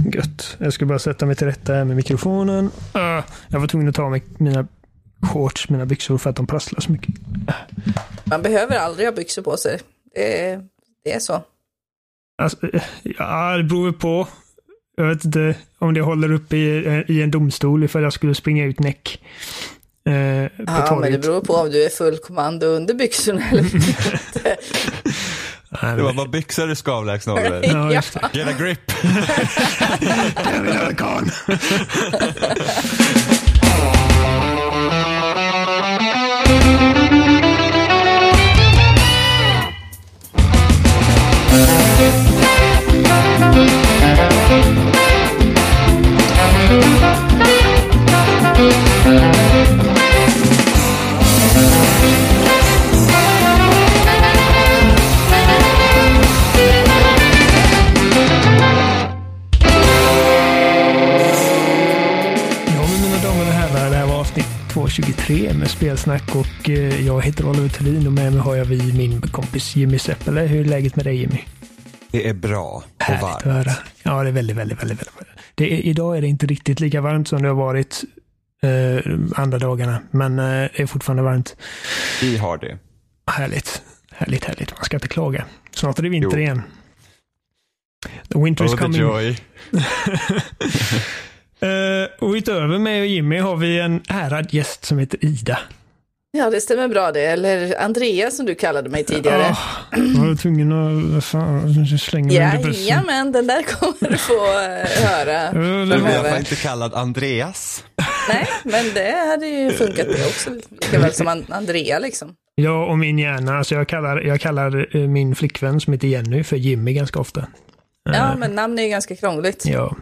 Gött. Jag ska bara sätta mig till rätta här med mikrofonen. Uh, jag var tvungen att ta mig mina shorts, mina byxor, för att de prasslar så mycket. Man behöver aldrig ha byxor på sig. Det är, det är så. Alltså, ja, det beror på. Jag vet inte om det håller upp i, i en domstol ifall jag skulle springa ut näck. Eh, ja, torget. men det beror på om du är full kommando under byxorna eller inte. Det var bara byxor du ska avlägsna Oliver. ja, just det. Get a grip. Jag vill ha karln. med spelsnack och eh, jag heter Oliver Thulin och med mig har jag vi min kompis Jimmy Seppele. Hur är läget med dig Jimmy? Det är bra och Härligt varmt. Att höra. Ja, det är väldigt, väldigt, väldigt, väldigt. Det är, idag är det inte riktigt lika varmt som det har varit eh, andra dagarna, men eh, det är fortfarande varmt. Vi har det. Härligt, härligt, härligt. Man ska inte klaga. Snart är det vinter jo. igen. The winter is oh, coming. The joy. Uh, och utöver mig och Jimmy har vi en ärad gäst som heter Ida. Ja, det stämmer bra det. Eller Andreas som du kallade mig tidigare. Ja, jag var tvungen att fan, slänga mig ja, under bussen. Jajamän, den där kommer du få uh, höra. Du var inte kallad Andreas. Nej, men det hade ju funkat det också. Lika väl som Andrea liksom. Ja, och min hjärna. Alltså jag, kallar, jag kallar eh, min flickvän som heter Jenny för Jimmy ganska ofta. Ja, men namn är ju ganska krångligt. Ja,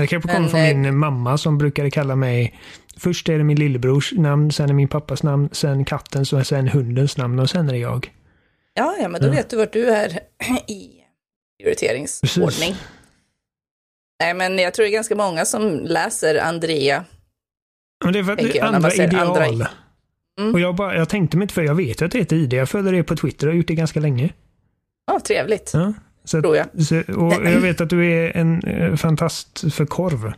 det kanske kommer från min eh, mamma som brukade kalla mig Först är det min lillebrors namn, sen är min pappas namn, sen kattens och sen hundens namn och sen är det jag. Ja, ja men då ja. vet du vart du är i prioriteringsordning. Precis. Nej, men jag tror det är ganska många som läser Andrea. Men det är för att det är andra ideal. Andra... Mm. Och jag, bara, jag tänkte mig inte för, jag vet att det heter ID. Jag följer det på Twitter och har gjort det ganska länge. Ja, trevligt. Ja. Så, tror jag. Så, och jag vet att du är en eh, fantast för korv.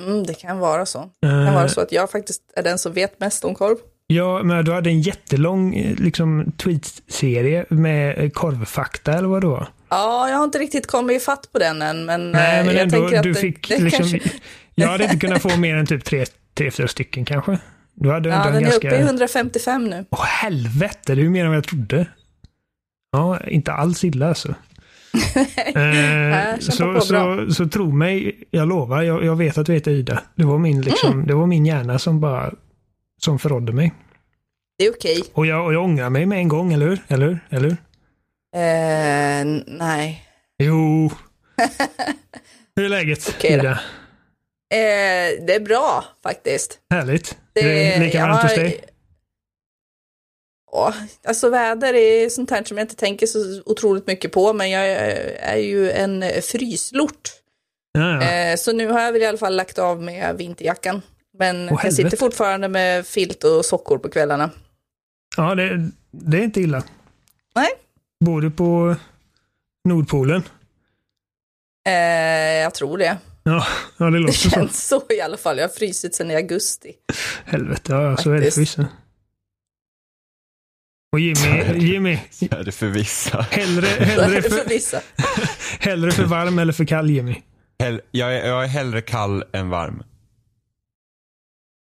Mm, det kan vara så. Det kan uh, vara så att jag faktiskt är den som vet mest om korv. Ja, men du hade en jättelång eh, liksom, tweetserie med korvfakta eller vad då? Ja, jag har inte riktigt kommit ifatt på den än, men, Nej, men jag ändå, tänker att du det, fick det liksom, kanske... Jag hade inte kunnat få mer än typ tre, tre fyra stycken kanske. Du hade ja, den är ganska... uppe i 155 nu. Åh helvete, det är ju mer än vad jag trodde. Ja, inte alls illa alltså eh, så, så, så tro mig, jag lovar, jag, jag vet att du heter Ida. Det var min, liksom, mm. det var min hjärna som bara som förrådde mig. Det är okej. Okay. Och, jag, och jag ångrar mig med en gång, eller hur? Eller, eller? Eh, nej. Jo. Hur är läget, okay, Ida? Eh, det är bra faktiskt. Härligt. Det, är det lika varmt hos dig? Ja, alltså väder är sånt här som jag inte tänker så otroligt mycket på, men jag är ju en fryslort. Ja, ja. Eh, så nu har jag väl i alla fall lagt av med vinterjackan. Men oh, jag sitter fortfarande med filt och sockor på kvällarna. Ja, det, det är inte illa. Nej. Bor du på Nordpolen? Eh, jag tror det. Ja, ja det låter det känns så. så i alla fall. Jag har frysit sedan i augusti. Helvete, ja, så är det förvisso. Och Jimmy, Jimmy. Så är det för vissa. Hellre, hellre, för, vissa. hellre för varm eller för kall Jimmy? Hell, jag, är, jag är hellre kall än varm.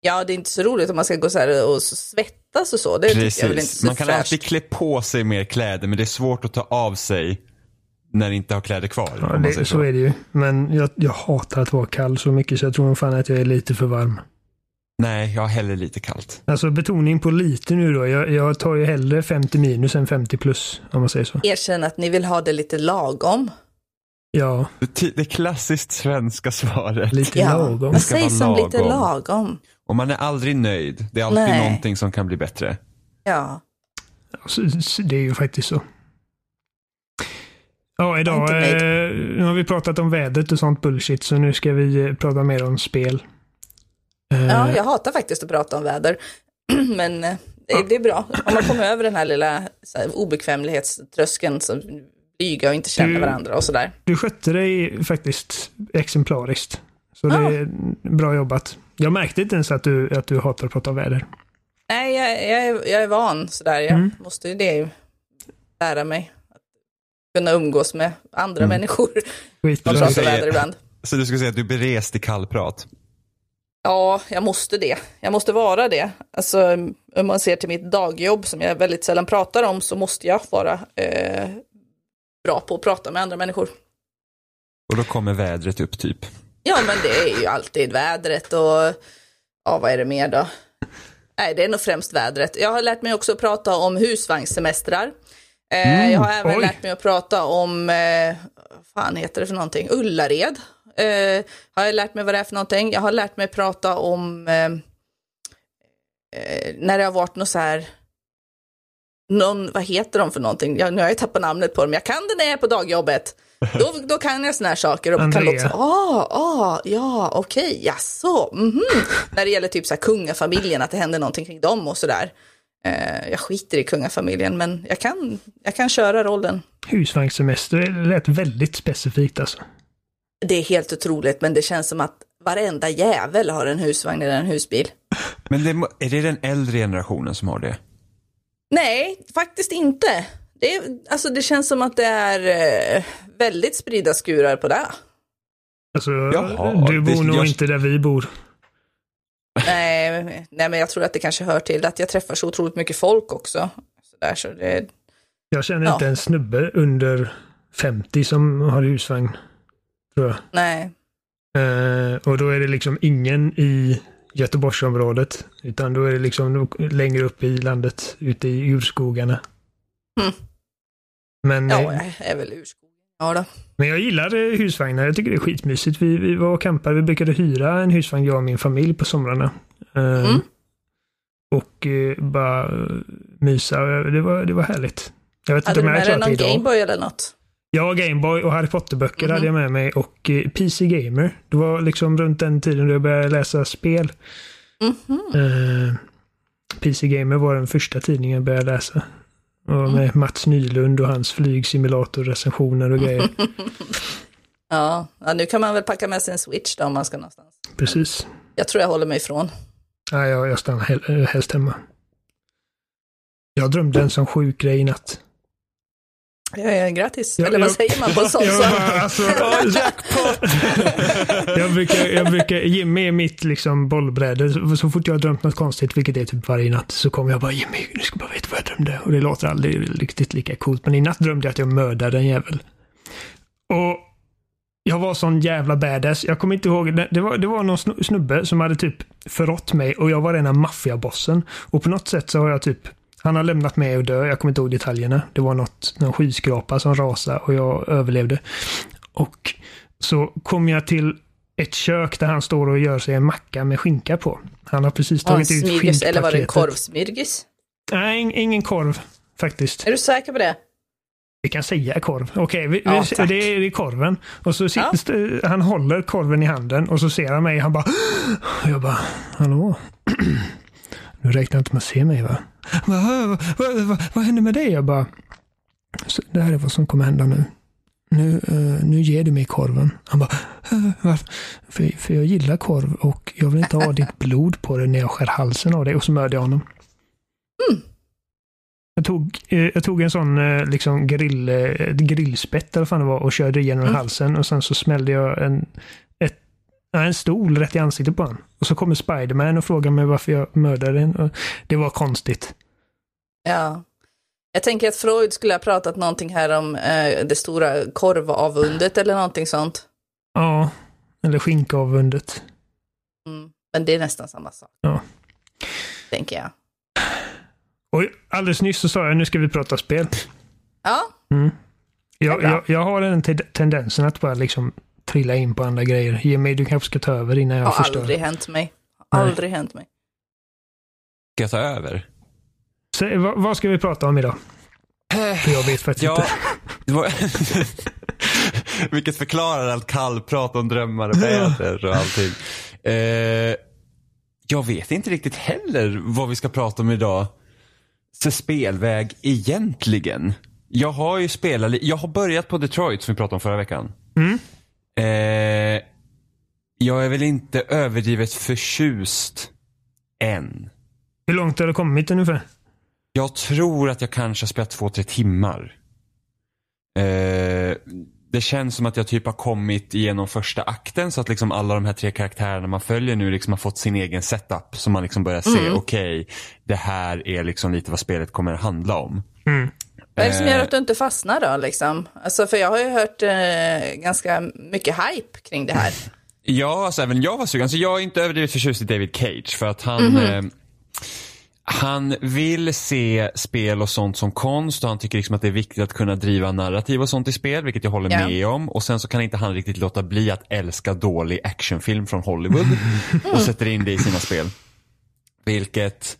Ja, det är inte så roligt om man ska gå så här och svettas och så. Det Precis. jag väl inte så Man kan fräscht. alltid klä på sig mer kläder, men det är svårt att ta av sig när det inte har kläder kvar. Ja, det, så. så. är det ju. Men jag, jag hatar att vara kall så mycket så jag tror nog fan att jag är lite för varm. Nej, jag har hellre lite kallt. Alltså betoning på lite nu då. Jag, jag tar ju hellre 50 minus än 50 plus, om man säger så. Erkänn att ni vill ha det lite lagom. Ja. Det, det klassiskt svenska svaret. Lite ja, lagom. Vad sägs som lite lagom? Och man är aldrig nöjd. Det är alltid Nej. någonting som kan bli bättre. Ja. Alltså, det är ju faktiskt så. Ja, idag eh, nu har vi pratat om vädret och sånt bullshit, så nu ska vi eh, prata mer om spel. Ja, eh. jag hatar faktiskt att prata om väder. Men eh, det, är bra. Om man kommer över den här lilla så här, obekvämlighetströskeln så blir flyga och inte känna du, varandra och sådär. Du skötte dig faktiskt exemplariskt. Så ja. det är bra jobbat. Jag märkte inte ens att du, att du hatar att prata om väder. Nej, jag, jag, är, jag är van sådär. Jag mm. måste ju det lära mig. Att kunna umgås med andra mm. människor. Väder ibland. Så du skulle säga att du är berest i kallprat? Ja, jag måste det. Jag måste vara det. Alltså, om man ser till mitt dagjobb som jag väldigt sällan pratar om så måste jag vara eh, bra på att prata med andra människor. Och då kommer vädret upp typ? Ja, men det är ju alltid vädret och ja, vad är det mer då? Nej, det är nog främst vädret. Jag har lärt mig också att prata om husvagnssemestrar. Eh, mm, jag har även oj. lärt mig att prata om, eh, vad fan heter det för någonting, Ullared. Eh, har jag lärt mig vad det är för någonting. Jag har lärt mig prata om eh, eh, när det har varit något så här, någon, vad heter de för någonting? Jag, nu har jag tappat namnet på dem, jag kan det när jag är på dagjobbet. Då, då kan jag såna här saker och Andrea. kan låta så, ah, ah, ja, okej, okay, jaså, mm -hmm. När det gäller typ så här kungafamiljen, att det händer någonting kring dem och sådär. Eh, jag skiter i kungafamiljen, men jag kan, jag kan köra rollen. Husvagnssemester lät väldigt specifikt alltså. Det är helt otroligt, men det känns som att varenda jävel har en husvagn eller en husbil. Men det, är det den äldre generationen som har det? Nej, faktiskt inte. Det, är, alltså det känns som att det är eh, väldigt spridda skurar på det. Alltså, Jaha, du bor det, nog jag... inte där vi bor. Nej, nej, men jag tror att det kanske hör till att jag träffar så otroligt mycket folk också. Så där, så det, jag känner ja. inte en snubbe under 50 som har husvagn. Tror jag. Nej. Uh, och då är det liksom ingen i Göteborgsområdet. Utan då är det liksom längre upp i landet, ute i urskogarna. Mm. Men, ja, jag är väl urskogen. Ja då. Men jag gillar eh, husvagnar. Jag tycker det är skitmysigt. Vi, vi var och campade. Vi brukade hyra en husvagn, jag och min familj, på somrarna. Mm. Och uh, bara mysa. Det var, det var härligt. Jag vet hade inte om jag du med dig någon Gameboy eller något? Ja, Gameboy och Harry Potter-böcker mm -hmm. hade jag med mig och eh, PC Gamer. Det var liksom runt den tiden då jag började läsa spel. Mm -hmm. eh, PC Gamer var den första tidningen jag började läsa. Och mm. med. Mats Nylund och hans flygsimulator-recensioner och grejer. ja, nu kan man väl packa med sig en Switch då om man ska någonstans. Precis. Jag tror jag håller mig ifrån. Ja, jag, jag stannar helst hemma. Jag drömde en sån sjuk grej i natt. Ja, ja, grattis. Eller vad säger man på sånt? Ja, alltså, jackpot! jag, brukar, jag brukar, Jimmy är mitt liksom bollbräde. Så fort jag har drömt något konstigt, vilket är typ varje natt, så kommer jag bara Jimmy, du ska bara veta vad jag drömde. Och det låter aldrig riktigt lika coolt. Men i natt drömde jag att jag mördade en jävel. Och jag var sån jävla badass. Jag kommer inte ihåg. Det var, det var någon snubbe som hade typ förrått mig och jag var rena maffiabossen. Och på något sätt så har jag typ han har lämnat mig och dö. Jag kommer inte ihåg detaljerna. Det var något, någon skyskrapa som rasade och jag överlevde. Och så kom jag till ett kök där han står och gör sig en macka med skinka på. Han har precis tagit ut skinkpaketet. Eller var det en korvsmyrgis? Nej, ingen korv faktiskt. Är du säker på det? Vi kan säga korv. Okej, okay, ja, det, är, det är korven. Och så ja. han håller korven i handen och så ser han mig. Han bara... Jag bara, hallå? Du räknar inte med att se mig va? Vad, vad, vad, vad händer med dig? Jag bara, det här är vad som kommer hända nu. Nu, uh, nu ger du mig korven. Han bara, uh, varför? För, för jag gillar korv och jag vill inte ha ditt blod på det när jag skär halsen av dig. Och så mördade jag honom. Mm. Jag tog, uh, jag tog en sån liksom grill, grillspett eller vad det var och körde igenom mm. halsen och sen så smällde jag en, en stol rätt i ansiktet på honom. Och så kommer Spiderman och frågar mig varför jag mördade den. Det var konstigt. Ja. Jag tänker att Freud skulle ha pratat någonting här om eh, det stora korvavundet eller någonting sånt. Ja, eller skinkavundet. Mm. Men det är nästan samma sak. Ja. Tänker jag. Och alldeles nyss så sa jag nu ska vi prata spel. Ja. Mm. Jag, jag, jag, har den tendensen att bara liksom trilla in på andra grejer. Jimmy, du kanske ska ta över innan jag har förstör. Har aldrig hänt mig. Aldrig hänt mig. Ska jag ta över? Så, vad, vad, ska vi prata om idag? För jag vet faktiskt ja, inte. Var... Vilket förklarar allt kallprat om drömmar och väder och allting. Eh, jag vet inte riktigt heller vad vi ska prata om idag. Så spelväg egentligen. Jag har ju spelat, jag har börjat på Detroit som vi pratade om förra veckan. Mm. Eh, jag är väl inte överdrivet förtjust än. Hur långt har du kommit ungefär? Jag tror att jag kanske har spelat två, tre timmar. Eh, det känns som att jag typ har kommit igenom första akten så att liksom alla de här tre karaktärerna man följer nu liksom har fått sin egen setup. Så man liksom börjar se, mm. okej, okay, det här är liksom lite vad spelet kommer att handla om. Mm. Vad är det som gör att du inte fastnar då liksom? Alltså för jag har ju hört eh, ganska mycket hype kring det här. Ja, alltså även jag var sugen. Alltså jag är inte överdrivet förtjust i David Cage för att han mm -hmm. eh, han vill se spel och sånt som konst och han tycker liksom att det är viktigt att kunna driva narrativ och sånt i spel, vilket jag håller yeah. med om. Och sen så kan inte han riktigt låta bli att älska dålig actionfilm från Hollywood och sätter in det i sina spel. Vilket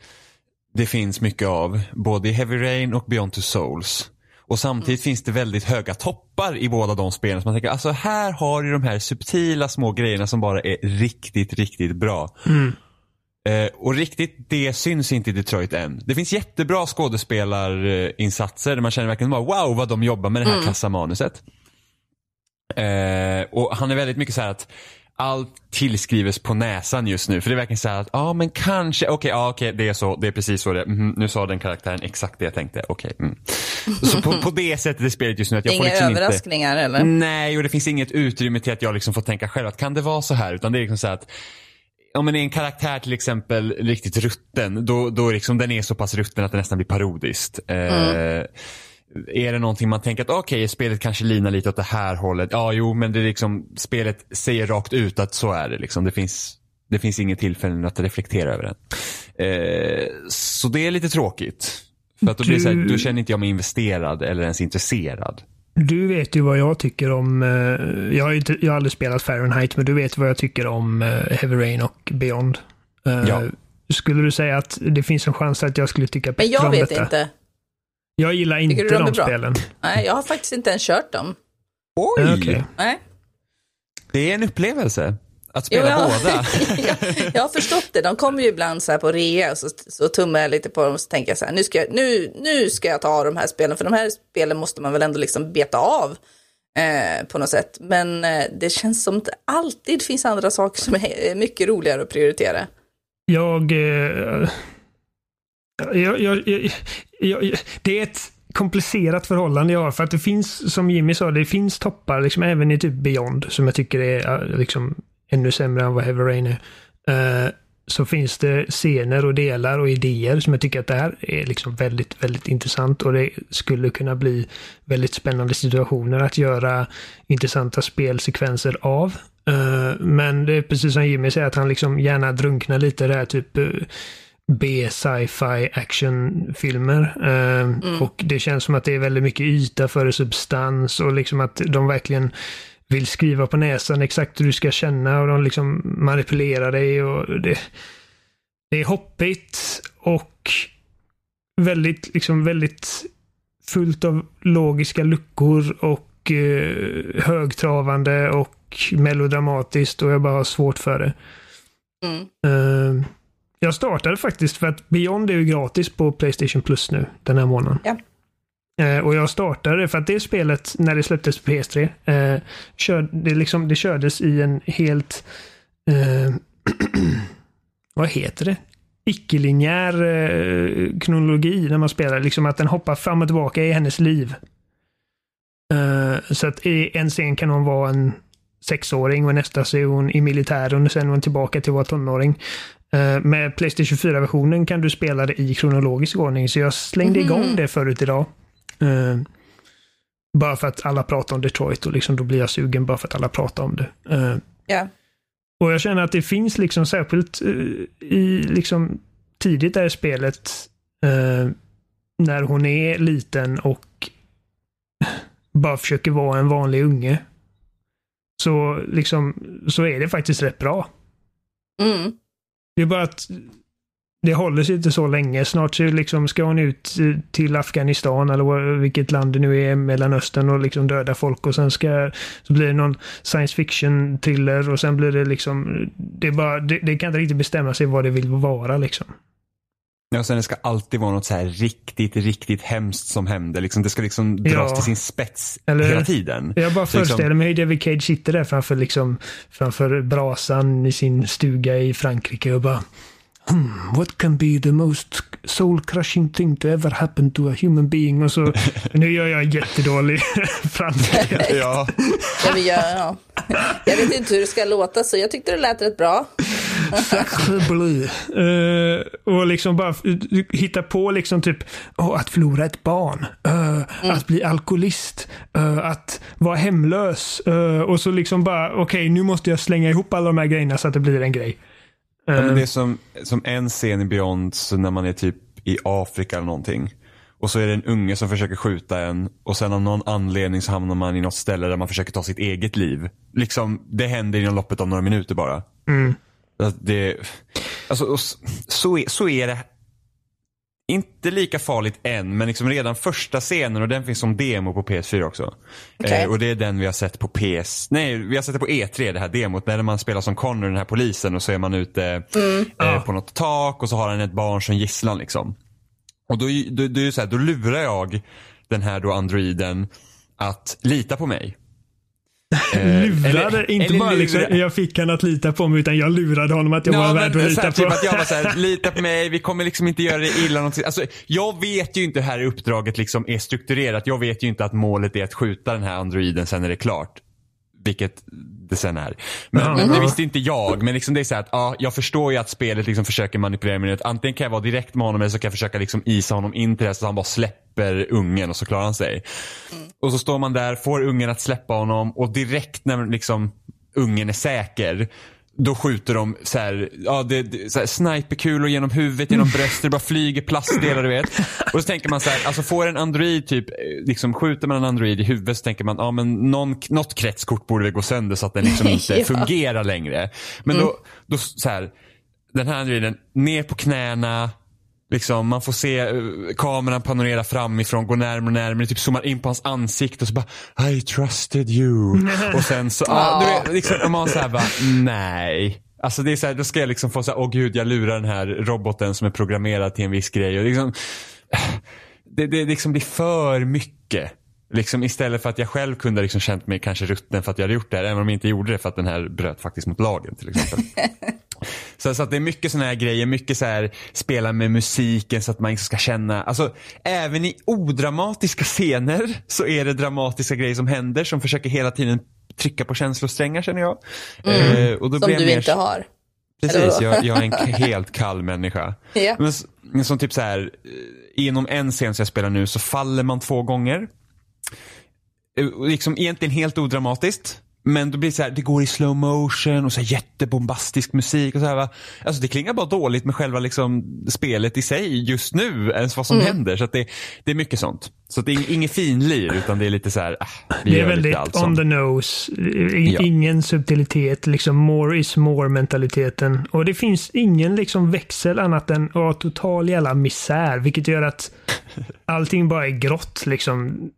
det finns mycket av, både i Heavy Rain och Beyond Two Souls. Och samtidigt mm. finns det väldigt höga toppar i båda de spelen. Så man tänker, alltså här har du de här subtila små grejerna som bara är riktigt, riktigt bra. Mm. Eh, och riktigt det syns inte i Detroit än. Det finns jättebra skådespelarinsatser där man känner verkligen bara wow vad de jobbar med det här mm. kassamanuset. Eh, och han är väldigt mycket så här att allt tillskrivs på näsan just nu. För det är verkligen så att, ja ah, men kanske, okej, okay, ah, okay, det är så, det är precis så det mm, Nu sa den karaktären exakt det jag tänkte, okej. Okay, mm. Så på, på det sättet är spelet just nu att jag Inga får liksom överraskningar inte, eller? Nej, och det finns inget utrymme till att jag liksom får tänka själv att kan det vara så här? Utan det är liksom så att om en en karaktär till exempel riktigt rutten, då, då liksom den är så pass rutten att det nästan blir parodiskt. Eh, mm. Är det någonting man tänker att okej, okay, spelet kanske linar lite åt det här hållet. Ja, jo, men det är liksom, spelet säger rakt ut att så är det. Liksom. Det finns det finns inget tillfälle att reflektera över den. Eh, så det är lite tråkigt. För att då, blir så här, då känner inte jag mig investerad eller ens intresserad. Du vet ju vad jag tycker om, eh, jag har, inte, jag har aldrig spelat Fahrenheit, men du vet vad jag tycker om eh, Heavy Rain och Beyond. Eh, ja. Skulle du säga att det finns en chans att jag skulle tycka bättre om detta? Men jag vet inte. Jag gillar inte de, de spelen. Nej, jag har faktiskt inte ens kört dem. Oj! Okay. Nej. Det är en upplevelse. Att spela jo, båda. jag, jag har förstått det. De kommer ju ibland så här på rea och så, så tummar jag lite på dem och så tänker jag så här, nu ska, jag, nu, nu ska jag ta de här spelen, för de här spelen måste man väl ändå liksom beta av eh, på något sätt. Men eh, det känns som att det alltid finns andra saker som är mycket roligare att prioritera. Jag... Eh, jag, jag, jag det är ett komplicerat förhållande jag har. För att det finns, som Jimmy sa, det finns toppar liksom även i typ Beyond som jag tycker är eh, liksom ännu sämre än vad Heavy Rain är. Uh, så finns det scener och delar och idéer som jag tycker att det här är liksom väldigt, väldigt intressant och det skulle kunna bli väldigt spännande situationer att göra intressanta spelsekvenser av. Uh, men det är precis som Jimmy säger att han liksom gärna drunknar lite i det här typ uh, B-sci-fi actionfilmer. Uh, mm. Och det känns som att det är väldigt mycket yta före substans och liksom att de verkligen vill skriva på näsan exakt hur du ska känna och de liksom manipulerar dig och det, det är hoppigt och väldigt, liksom väldigt fullt av logiska luckor och eh, högtravande och melodramatiskt och jag bara har svårt för det. Mm. Uh, jag startade faktiskt för att Beyond är ju gratis på Playstation Plus nu den här månaden. Ja. Eh, och jag startade för att det spelet, när det släpptes på PS3, eh, kör, det, liksom, det kördes i en helt... Eh, vad heter det? Icke-linjär eh, kronologi när man spelar. Liksom att den hoppar fram och tillbaka i hennes liv. Eh, så att i en scen kan hon vara en sexåring och nästa så är hon i militären och sen är hon tillbaka till att vara tonåring. Uh, med Playstation 4-versionen kan du spela det i kronologisk ordning, så jag slängde mm. igång det förut idag. Uh, bara för att alla pratar om Detroit och liksom då blir jag sugen bara för att alla pratar om det. Uh, yeah. Och jag känner att det finns liksom särskilt uh, i liksom tidigt där i spelet när hon är liten och bara försöker vara en vanlig unge. Så liksom så är det faktiskt rätt bra. Mm. Det är bara att det håller sig inte så länge. Snart så liksom ska hon ut eh, till Afghanistan eller vilket land det nu är, Mellanöstern och liksom döda folk och sen ska så blir det någon science fiction thriller och sen blir det liksom det, är bara, det, det kan inte riktigt bestämma sig vad det vill vara liksom. Ja, sen det ska alltid vara något så här riktigt, riktigt hemskt som händer. Liksom, det ska liksom dras ja. till sin spets Eller, hela tiden. Jag bara liksom- föreställer liksom... mig hur David Cage sitter där framför, liksom, framför brasan i sin stuga i Frankrike och bara hmm, what can be the most soul crushing thing to ever happen to a human being? Och så, nu gör jag jättedålig franska. ja. ja, jag, ja. jag vet inte hur det ska låta så jag tyckte det lät rätt bra. Uh, och liksom bara hitta på liksom typ oh, att förlora ett barn, uh, mm. att bli alkoholist, uh, att vara hemlös och så liksom bara okej okay, nu måste jag slänga ihop alla de här grejerna så att det blir en grej. Ja, men det är som, som en scen i Beyond så när man är typ i Afrika eller någonting. Och så är det en unge som försöker skjuta en och sen av någon anledning så hamnar man i något ställe där man försöker ta sitt eget liv. Liksom, det händer inom loppet av några minuter bara. Mm. Det, alltså, så, är, så är det inte lika farligt än, men liksom redan första scenen och den finns som demo på PS4 också. Okay. Eh, och det är den vi har sett på PS, nej vi har sett det på E3 det här demot när man spelar som Connor den här polisen och så är man ute mm. eh, på något tak och så har han ett barn som gisslan liksom. Och då, då, då, så här, då lurar jag den här då androiden att lita på mig. Eh, lurade, inte eller bara liksom, jag fick han att lita på mig utan jag lurade honom att jag no, var värd att lita här, på. Typ att jag var såhär, lita på mig, vi kommer liksom inte göra det illa. Alltså, jag vet ju inte hur här uppdraget liksom är strukturerat. Jag vet ju inte att målet är att skjuta den här androiden sen är det klart. Vilket det sen är. Men, mm. men det visste inte jag. Men liksom det är så att ja, jag förstår ju att spelet liksom försöker manipulera mig. Antingen kan jag vara direkt med honom eller så kan jag försöka liksom isa honom in till det så att han bara släpper ungen och så klarar han sig. Mm. Och så står man där, får ungen att släppa honom och direkt när liksom ungen är säker då skjuter de så här, ja, det, det, så här, sniperkulor genom huvudet, genom bröstet, det bara flyger plastdelar du vet. Och så tänker man så här, alltså får en android typ, liksom skjuter man en android i huvudet så tänker man, ja men någon, något kretskort borde väl gå sönder så att den liksom inte ja. fungerar längre. Men mm. då, då så här, den här androiden, ner på knäna, Liksom, man får se uh, kameran panorera framifrån, gå närmare och närmare, typ zoomar in på hans ansikte och så bara I trusted you. och sen så, ah, du vet, liksom, man såhär bara, nej. Alltså det är så här, då ska jag liksom få såhär, åh gud jag lurar den här roboten som är programmerad till en viss grej. Och liksom, det, det liksom blir för mycket. Liksom istället för att jag själv kunde liksom känt mig kanske rutten för att jag hade gjort det här, även om jag inte gjorde det för att den här bröt faktiskt mot lagen till exempel. Så, så att det är mycket sådana här grejer, mycket så här spela med musiken så att man ska känna, alltså även i odramatiska scener så är det dramatiska grejer som händer som försöker hela tiden trycka på känslosträngar känner jag. Mm. Eh, och då som du mer... inte har. Precis, jag, jag, är en helt kall människa. ja. Men som typ så här, eh, inom en scen som jag spelar nu så faller man två gånger. Eh, liksom egentligen helt odramatiskt. Men då blir det så här, det går i slow motion och så här jättebombastisk musik och så här va. Alltså det klingar bara dåligt med själva liksom spelet i sig just nu, ens vad som mm. händer. Så att det, det är mycket sånt. Så det är inget finlir utan det är lite så här, ah, Det är väldigt on the nose. I, ja. Ingen subtilitet, liksom more is more mentaliteten. Och det finns ingen liksom växel annat än oh, total jävla misär, vilket gör att allting bara är grått liksom.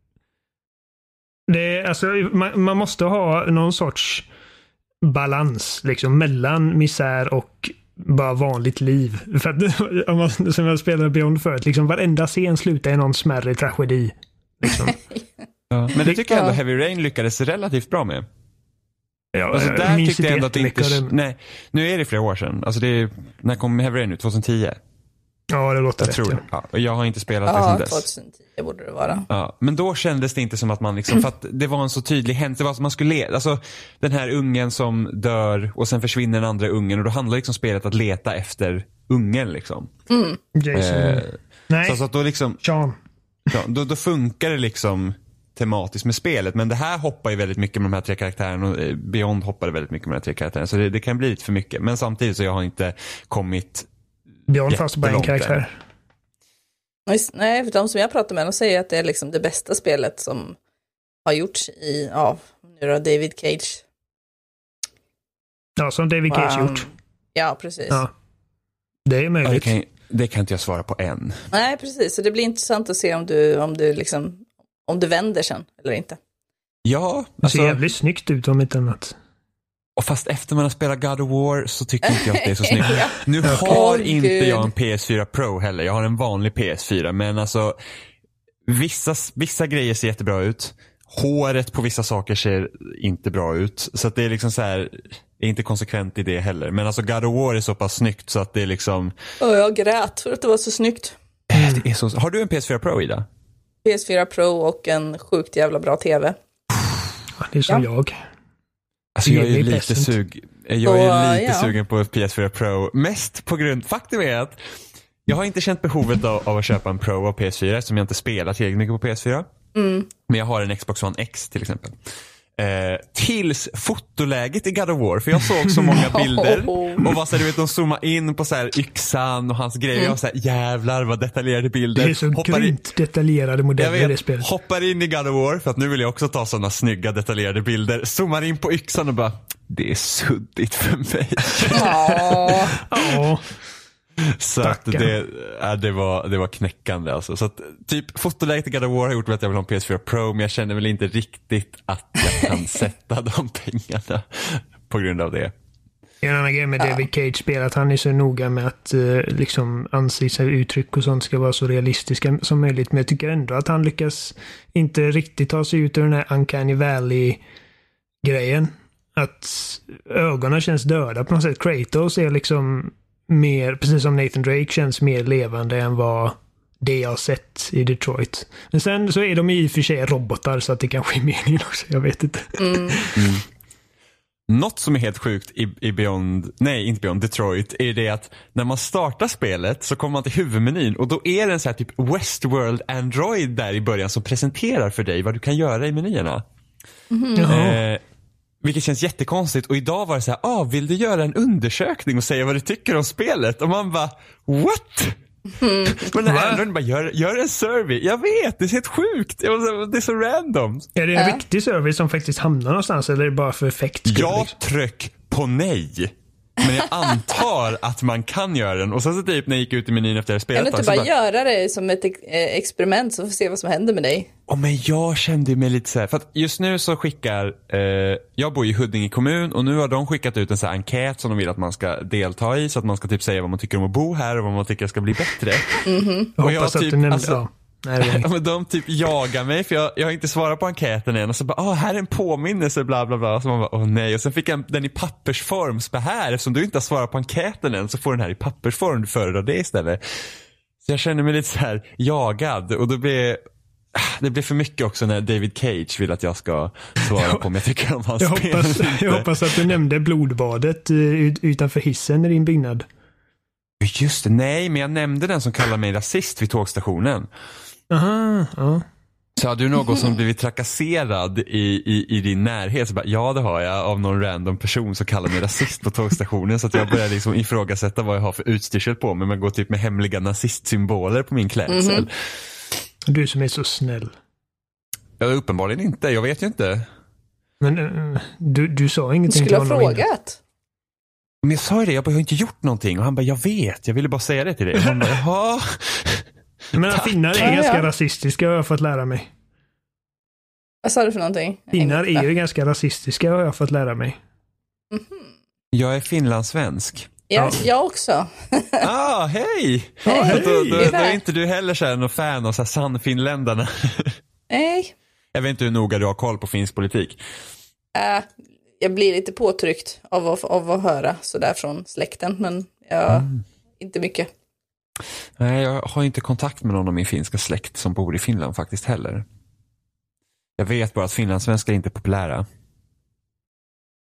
Det, alltså, man, man, måste ha någon sorts balans liksom, mellan misär och bara vanligt liv. För att, om man, som jag spelade Beyond förut, liksom, varenda scen slutar i någon smärre tragedi. Liksom. ja, men det tycker jag ändå Heavy Rain lyckades relativt bra med. Ja, alltså, där tyckte jag ändå att det inte... Nej, nu är det flera år sedan. Alltså det är, när kom Heavy Rain ut? 2010? Ja, det låter jag rätt. Tror ja. Ja, jag har inte spelat ja, det sedan dess. 2010 borde det vara. Ja, men då kändes det inte som att man liksom, för att det var en så tydlig händelse. Det var som man skulle leta, alltså den här ungen som dör och sen försvinner den andra ungen och då handlar liksom spelet att leta efter ungen liksom. Mm. Jason. Eh, Nej, så, att då liksom, Sean. Ja, då, då funkar det liksom tematiskt med spelet. Men det här hoppar ju väldigt mycket med de här tre karaktärerna och eh, Beyond hoppade väldigt mycket med de här tre karaktärerna. Så det, det kan bli lite för mycket. Men samtidigt så jag har inte kommit Björn fanns bara en karaktär. Nej, för de som jag pratar med de säger att det är liksom det bästa spelet som har gjorts i, ja, nu då David Cage. Ja, som David Cage um, gjort. Ja, precis. Ja. Det är möjligt. det, kan, det kan inte jag svara på än. Nej, precis. Så det blir intressant att se om du, om du liksom, om du vänder sen eller inte. Ja, alltså... Det ser jävligt snyggt ut om inte annat. Och fast efter man har spelat God of War så tycker inte jag att det är så snyggt. ja. Nu har oh, inte Gud. jag en PS4 Pro heller. Jag har en vanlig PS4. Men alltså vissa, vissa grejer ser jättebra ut. Håret på vissa saker ser inte bra ut. Så att det är liksom så här, är inte konsekvent i det heller. Men alltså God of War är så pass snyggt så att det är liksom. Oh, jag grät för att det var så snyggt. Det är så... Har du en PS4 Pro Ida? PS4 Pro och en sjukt jävla bra TV. Det är som ja. jag. Alltså jag är lite, sug, jag är lite ja. sugen på PS4 Pro. Mest på grund, faktum är att jag har inte känt behovet av, av att köpa en Pro av PS4 eftersom jag inte spelar tillräckligt mycket på PS4. Mm. Men jag har en Xbox One X till exempel. Eh, tills fotoläget i God of War, för jag såg så många bilder och var så du vet, de zoomade in på så här yxan och hans grejer. Mm. Jag var så här, jävlar vad detaljerade bilder. Det är så hoppar grymt in... detaljerade modeller vet, i det spelet. Hoppar in i God of War, för att nu vill jag också ta sådana snygga detaljerade bilder. Zoomar in på yxan och bara, det är suddigt för mig. Ja. Så att det, det, var, det var knäckande alltså. Så att, typ fotoläget i God of War har gjort att jag vill ha en PS4 Pro men jag känner väl inte riktigt att jag kan sätta de pengarna på grund av det. En annan grej med David Cage är att han är så noga med att uh, liksom ansiktsuttryck och sånt ska vara så realistiska som möjligt. Men jag tycker ändå att han lyckas inte riktigt ta sig ut ur den här Uncanny Valley-grejen. Att ögonen känns döda på något sätt. Kratos är liksom mer, precis som Nathan Drake, känns mer levande än vad det jag har sett i Detroit. Men sen så är de i och för sig robotar så att det kanske är meningen också. Jag vet inte. Mm. Mm. Något som är helt sjukt i, i Beyond, nej inte Beyond, Detroit är det att när man startar spelet så kommer man till huvudmenyn och då är det en sån här typ Westworld Android där i början som presenterar för dig vad du kan göra i menyerna. Mm. Eh, vilket känns jättekonstigt och idag var det så här, ah, vill du göra en undersökning och säga vad du tycker om spelet? Och man bara, what? Mm. Men Android bara, gör, gör en survey. Jag vet, det är helt sjukt. Det är så random. Är det en äh. riktig survey som faktiskt hamnar någonstans eller är det bara för effekt? Jag liksom? tryck på nej. Men jag antar att man kan göra den. Och sen så typ när jag gick ut i menyn efter att spelat. Kan du inte bara, bara göra det som ett eh, experiment så får vi se vad som händer med dig? Oh, men jag kände mig lite så här, för att just nu så skickar, eh, jag bor i Huddinge kommun och nu har de skickat ut en så här enkät som de vill att man ska delta i så att man ska typ säga vad man tycker om att bo här och vad man tycker ska bli bättre. Mm -hmm. och jag hoppas typ, att du nämnde, alltså, ja. Nej, men de typ jagar mig för jag, jag har inte svarat på enkäten än och så bara, åh här är en påminnelse bla bla bla. Så man bara, åh nej. Och sen fick jag den i pappersform. Så bara, här, eftersom du inte har svarat på enkäten än så får den här i pappersform. Du föredrar det istället. Så jag känner mig lite så här jagad och då blir det blir för mycket också när David Cage vill att jag ska svara på om jag tycker om hans jag spel. Hoppas, jag hoppas att du nämnde blodbadet eh, utanför hissen i din byggnad. Just det, nej men jag nämnde den som kallar mig rasist vid tågstationen. Aha, ja. Så har du någon som blivit trakasserad i, i, i din närhet? Så bara, ja det har jag av någon random person som kallar mig rasist på tågstationen. Så att jag börjar liksom ifrågasätta vad jag har för utstyrsel på mig. Man går typ med hemliga nazistsymboler på min klädsel. Mm -hmm. Du som är så snäll. Ja, uppenbarligen inte. Jag vet ju inte. Men uh, du, du sa ingenting till honom Du skulle ha frågat. Men jag sa ju det, jag, bara, jag har inte gjort någonting. Och han bara, jag vet, jag ville bara säga det till dig. Och han bara, jaha. Men finnar är ganska ja. rasistiska har jag fått lära mig. Vad sa du för någonting? Finnar är ju ganska rasistiska har jag fått lära mig. Mm -hmm. Jag är finlandssvensk. Ja, jag också. ah, hej! Hey. Då, då, då, då, är inte du heller så här någon fan av sannfinländarna. Nej. Jag vet inte hur noga du har koll på finsk politik. Uh, jag blir lite påtryckt av, av, av att höra sådär från släkten, men jag, mm. inte mycket. Nej, jag har inte kontakt med någon av min finska släkt som bor i Finland faktiskt heller. Jag vet bara att finlandssvenskar är inte är populära.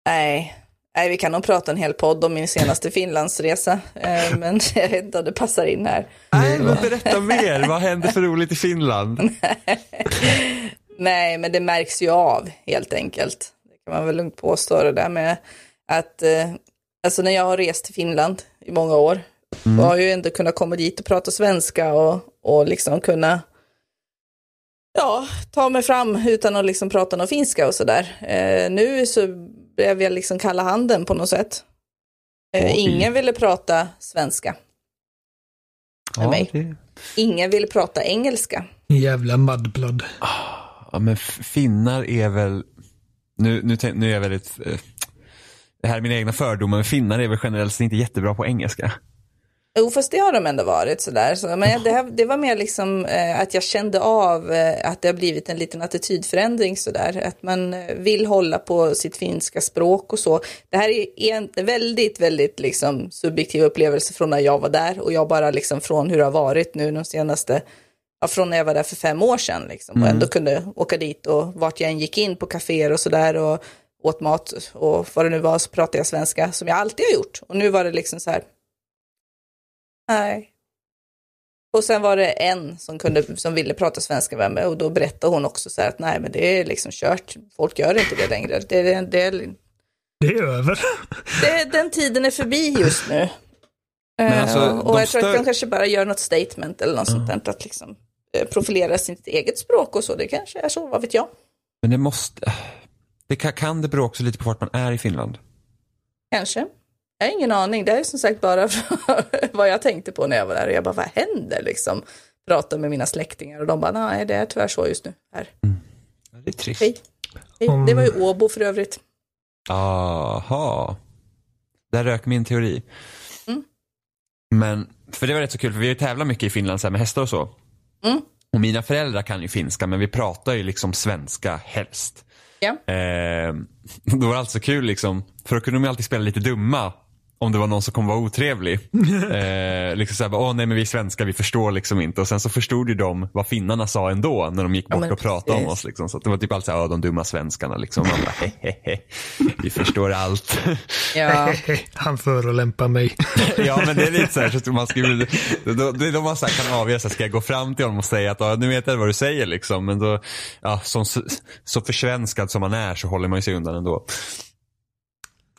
Nej. Nej, vi kan nog prata en hel podd om min senaste Finlandsresa, eh, men jag vet inte om det passar in här. Nej, men berätta mer. Vad händer för roligt i Finland? Nej, men det märks ju av helt enkelt. Det kan man väl lugnt påstå det där med att, eh, alltså när jag har rest till Finland i många år, Mm. Och har ju ändå kunnat komma dit och prata svenska och, och liksom kunna ja, ta mig fram utan att liksom prata någon finska och sådär. Eh, nu så blev jag liksom kalla handen på något sätt. Eh, ingen ville prata svenska. Med ja, mig. Det... Ingen ville prata engelska. Jävla mudblood. Ja, men finnar är väl, nu, nu, nu är jag väldigt, eh, det här är mina egna fördomar, men finnar är väl generellt inte jättebra på engelska. Jo, fast det har de ändå varit sådär. Så, men det, här, det var mer liksom eh, att jag kände av eh, att det har blivit en liten attitydförändring sådär. Att man eh, vill hålla på sitt finska språk och så. Det här är en väldigt, väldigt liksom subjektiv upplevelse från när jag var där och jag bara liksom från hur det har varit nu de senaste, ja, från när jag var där för fem år sedan liksom. Mm. Och ändå kunde åka dit och vart jag än gick in på kaféer och sådär och åt mat och vad det nu var så pratade jag svenska som jag alltid har gjort. Och nu var det liksom så här Nej. Och sen var det en som, kunde, som ville prata svenska med mig och då berättade hon också så här att nej men det är liksom kört, folk gör inte det längre. Det, det, det, det är över. Det, den tiden är förbi just nu. Alltså, uh, och jag tror att de kanske bara gör något statement eller något mm. sånt där, att liksom eh, profilera sitt eget språk och så. Det kanske är så, vad vet jag. Men det måste, det kan, kan det bero också lite på vart man är i Finland? Kanske. Jag har ingen aning. Det är som sagt bara vad jag tänkte på när jag var där. Och jag bara, vad händer liksom? Pratade med mina släktingar och de bara, nej det är tyvärr så just nu här. Mm. Det är trist. Hej. Hej. Det var ju Åbo för övrigt. Aha. Där rök min teori. Mm. Men, för det var rätt så kul, för vi har ju tävlat mycket i Finland så med hästar och så. Mm. Och mina föräldrar kan ju finska, men vi pratar ju liksom svenska helst. Ja. Eh, då var det alltså kul liksom, för då kunde de ju alltid spela lite dumma om det var någon som kommer vara otrevlig. eh, liksom såhär, åh nej men vi är svenskar, vi förstår liksom inte. Och sen så förstod ju de vad finnarna sa ändå när de gick bort ja, och pratade om oss. Liksom. Så det var typ alltid såhär, de dumma svenskarna liksom. Man bara, hehehe, vi förstår allt. ja. Han förolämpar mig. ja men det är lite såhär, så man skriver, då, det är då man så kan avgöra, ska jag gå fram till honom och säga att, nu vet jag vad du säger liksom. Men då, ja, som, så försvenskad som man är så håller man ju sig undan ändå.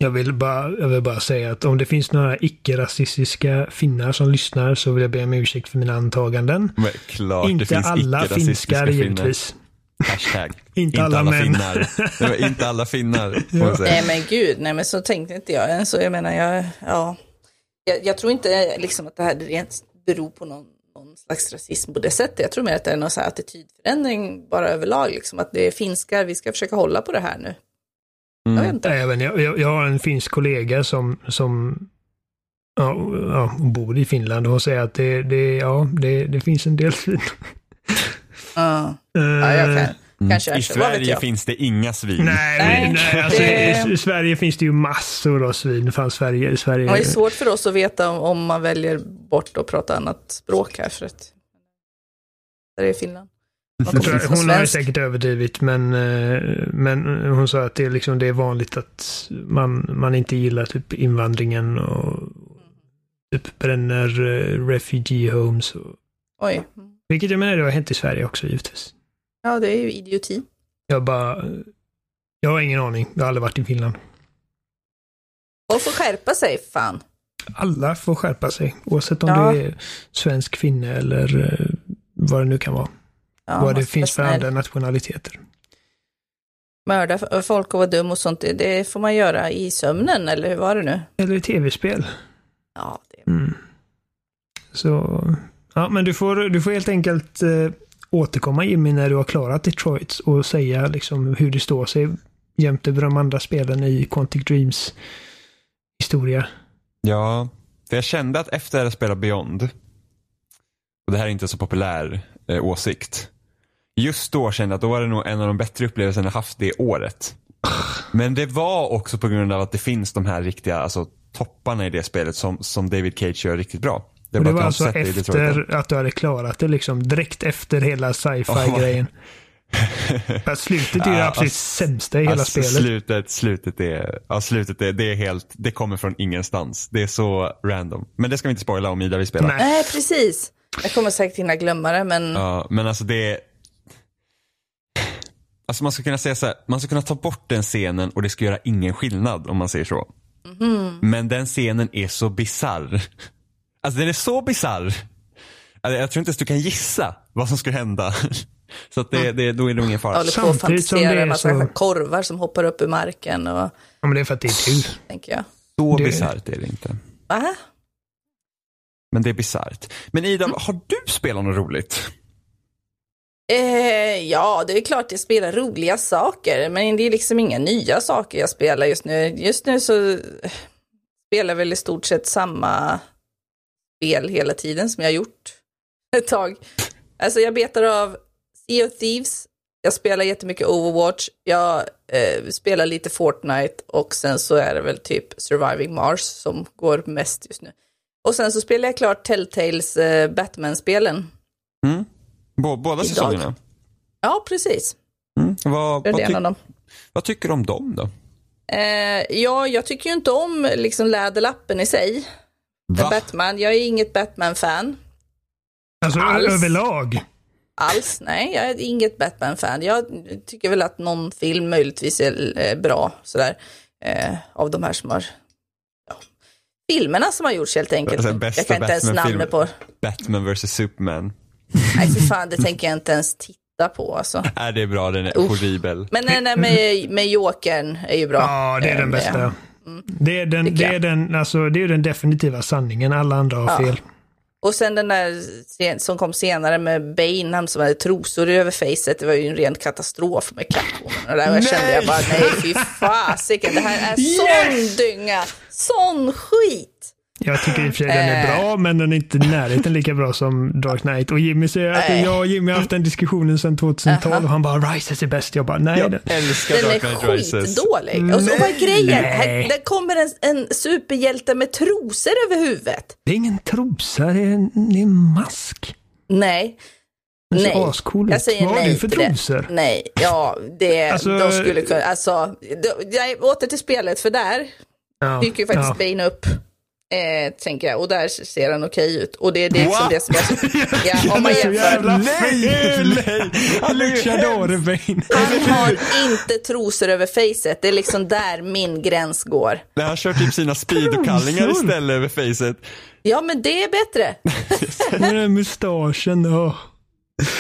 Jag vill, bara, jag vill bara säga att om det finns några icke-rasistiska finnar som lyssnar så vill jag be om ursäkt för mina antaganden. Men klart, inte det finns alla finskar givetvis. Hashtag. inte, inte alla, alla finnar. inte alla finnar. ja. Nej men gud, nej men så tänkte inte jag ens. Jag menar, jag, ja. Jag, jag, tror inte liksom att det här rent beror på någon, någon slags rasism på det sättet. Jag tror mer att det är någon så här attitydförändring bara överlag. Liksom, att det är finskar, vi ska försöka hålla på det här nu. Mm. Jag vet inte. Även jag, jag, har en finsk kollega som, som ja, ja, bor i Finland och säger att det, det, ja, det, det finns en del svin. Uh. ja, jag kan. Mm. I Sverige finns det inga svin. Nej, nej, nej alltså, det... i, Sverige finns det ju massor av svin. Fan, Sverige, Sverige... det är svårt för oss att veta om, om man väljer bort att prata annat språk här. För att det är Finland. Tror, hon har säkert överdrivit men, eh, men hon sa att det är, liksom, det är vanligt att man, man inte gillar typ invandringen och typ bränner uh, refugee homes. Och, Oj. Vilket jag menar det har hänt i Sverige också givetvis. Ja, det är ju idioti. Jag bara... Jag har ingen aning. Jag har aldrig varit i Finland. Folk får skärpa sig, fan. Alla får skärpa sig. Oavsett om ja. det är svensk kvinna eller uh, vad det nu kan vara. Ja, vad det finns för andra nationaliteter. Mörda folk och vara dum och sånt, det får man göra i sömnen, eller hur var det nu? Eller i tv-spel. Ja, det... Mm. Så, ja men du får, du får helt enkelt eh, återkomma Jimmy när du har klarat Detroit och säga liksom hur det står sig jämte de andra spelen i Quantic Dreams historia. Ja, för jag kände att efter att spela Beyond, och det här är inte så populär eh, åsikt, just då kände jag att då var det nog en av de bättre upplevelserna jag haft det året. Men det var också på grund av att det finns de här riktiga alltså, topparna i det spelet som, som David Cage gör riktigt bra. Det, det var alltså efter att du hade klarat det, liksom direkt efter hela sci-fi-grejen. Oh. slutet är ju det absolut alltså, sämsta i hela alltså, spelet. Slutet, slutet, är, ja, slutet är, det är helt, det kommer från ingenstans. Det är så random. Men det ska vi inte spoila om Ida vi spelar. Nej, Nej precis. Jag kommer säkert hinna glömma det men. Ja, men alltså det, Alltså man ska kunna säga så här, man ska kunna ta bort den scenen och det ska göra ingen skillnad om man säger så. Mm. Men den scenen är så bizarr. Alltså den är så bizarr. Alltså, jag tror inte ens du kan gissa vad som skulle hända. Så att det, det, då är det ingen fara. Jag håller på att fantisera en massa så... korvar som hoppar upp ur marken. Och... Ja, men det är för att det är kul. Tänker jag. Så det... bisarrt är det inte. Va? Men det är bisarrt. Men Ida, mm. har du spelat något roligt? Eh, ja, det är klart jag spelar roliga saker, men det är liksom inga nya saker jag spelar just nu. Just nu så eh, spelar jag väl i stort sett samma spel hela tiden som jag gjort ett tag. Alltså jag betar av Sea of Thieves, jag spelar jättemycket Overwatch, jag eh, spelar lite Fortnite och sen så är det väl typ Surviving Mars som går mest just nu. Och sen så spelar jag klart Telltales eh, Batman-spelen. Mm. Båda säsongerna? Ja, precis. Mm. Vad, vad, ty vad, tycker du om dem då? Eh, ja, jag tycker ju inte om liksom läderlappen i sig. Va? Batman, jag är inget Batman-fan. Alltså Alls. överlag? Alls, nej, jag är inget Batman-fan. Jag tycker väl att någon film möjligtvis är eh, bra, sådär, eh, av de här som har ja, filmerna som har gjorts helt enkelt. Alltså, jag kan inte ens namnet på. Batman vs Superman. Nej, för fan, det tänker jag inte ens titta på alltså. Nej, det är bra, den är Uff. horribel. Men nej, nej, med, med Jokern är ju bra. Ja, det är den eh, bästa. Mm. Det, är den, det, är den, alltså, det är den definitiva sanningen, alla andra har ja. fel. Och sen den där som kom senare med Bane, han som hade trosor över facet, det var ju en ren katastrof med katthonen. Och där jag kände jag bara, nej fy fasiken, det här är yes! sån dynga, sån skit. Jag tycker i och för sig den är bra, eh. men den är inte i närheten lika bra som Dark Knight. Och Jimmy säger att jag och Jimmy har haft den diskussionen sedan 2012 och han bara Rises är bäst. Jag bara nej. Jag den, älskar den Dark Knight Rises. Den är skitdålig. Och så vad är grejen? Här, det kommer en, en superhjälte med trosor över huvudet. Det är ingen trosa, det är en, det är en mask. Nej. Den nej, ascool jag säger Vad nej har du för trosor? Nej, ja, det, alltså, de skulle kunna, alltså, jag åter till spelet för där ja, dyker ju faktiskt ja. Bane upp. Eh, tänker jag. Och där ser han okej ut. Och det är det, liksom det som jag... Ja, om man jämför. Nej, nej! Han har inte trosor över facet. Det är liksom där min gräns går. Nej, han kör typ sina speedokallingar istället över facet. Ja, men det är bättre. Med den mustaschen. Oh.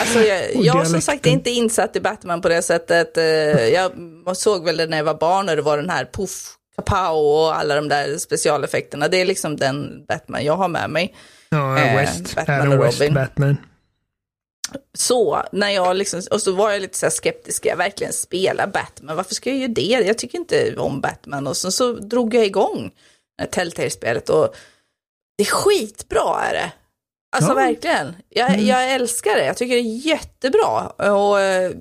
Alltså jag, jag som sagt är inte insatt i Batman på det sättet. Eh, jag såg väl det när jag var barn och det var den här poff Kapow och alla de där specialeffekterna. Det är liksom den Batman jag har med mig. Ja, eh, West. Batman och West Robin. Batman. Så, när jag liksom, och så var jag lite så skeptisk, ska jag verkligen spela Batman? Varför ska jag göra det? Jag tycker inte om Batman. Och så, så drog jag igång Telltale-spelet och det är skitbra är det. Alltså ja. verkligen. Jag, mm. jag älskar det. Jag tycker det är jättebra. Och eh,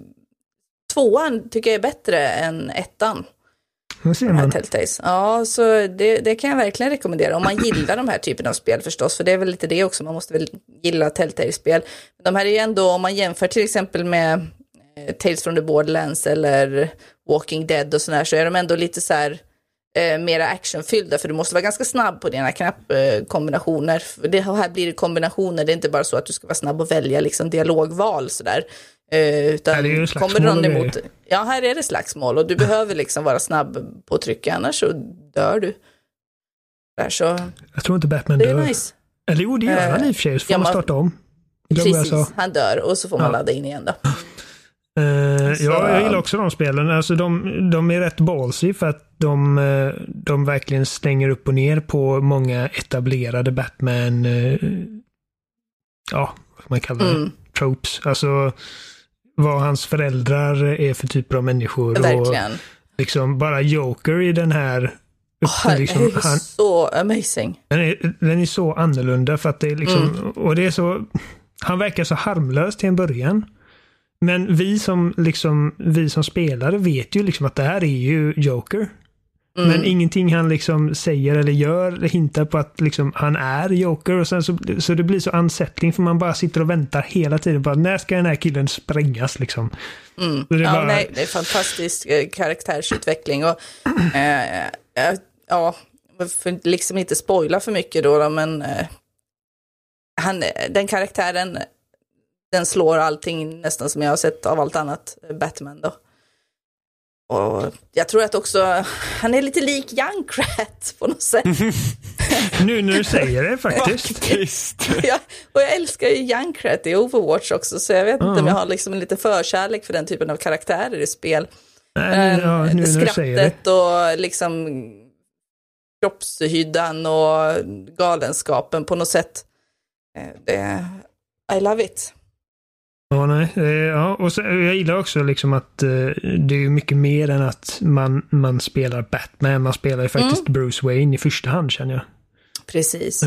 tvåan tycker jag är bättre än ettan. Det ser man. Telltales. Ja, så det, det, kan jag verkligen rekommendera. Om man gillar de här typen av spel förstås, för det är väl lite det också, man måste väl gilla Telltale-spel. De här är ju ändå, om man jämför till exempel med eh, Tales from the Borderlands eller Walking Dead och sådär, så är de ändå lite så här eh, mera actionfyllda, för du måste vara ganska snabb på dina knappkombinationer. Det, här blir det kombinationer, det är inte bara så att du ska vara snabb och välja liksom dialogval sådär. Eh, utan det kommer någon emot, ja här är det slagsmål och du behöver liksom vara snabb på trycka annars så dör du. Där, så, jag tror inte Batman det dör. Är nice. Eller jo, det gör han i och för sig, så får ja, man starta om. Precis, han dör och så får man ja. ladda in igen då. Uh, ja, jag gillar också de spelen. Alltså de, de är rätt ballsy för att de, eh, de verkligen stänger upp och ner på många etablerade Batman, uh, ja, vad man kallar det, mm. tropes. Alltså, vad hans föräldrar är för typer av människor. Verkligen. Och liksom bara Joker i den här Oh, liksom, är han, så amazing. Den är, den är så annorlunda för att det är liksom, mm. och det är så, han verkar så harmlös till en början. Men vi som, liksom, vi som spelare vet ju liksom att det här är ju Joker. Mm. Men ingenting han liksom säger eller gör hintar på att liksom han är Joker. Och sen så, så det blir så unsettling för man bara sitter och väntar hela tiden. Bara, när ska den här killen sprängas liksom? Mm. Det, är ja, bara... nej, det är fantastisk eh, karaktärsutveckling. Och, eh, eh, ja, för liksom inte spoila för mycket då, då men eh, han, den karaktären den slår allting nästan som jag har sett av allt annat Batman då. Och jag tror att också, han är lite lik Junkrat på något sätt. nu när du säger det faktiskt. faktiskt. ja, och jag älskar ju Junkrat i Overwatch också, så jag vet uh. inte om jag har liksom en liten förkärlek för den typen av karaktärer i spel. Nej, ja, nu Skrattet och liksom kroppshyddan och galenskapen på något sätt. Eh, det, I love it. Ja, nej. Eh, ja, och så, jag gillar också liksom att uh, det är mycket mer än att man, man spelar Batman. Man spelar ju faktiskt mm. Bruce Wayne i första hand känner jag. Precis.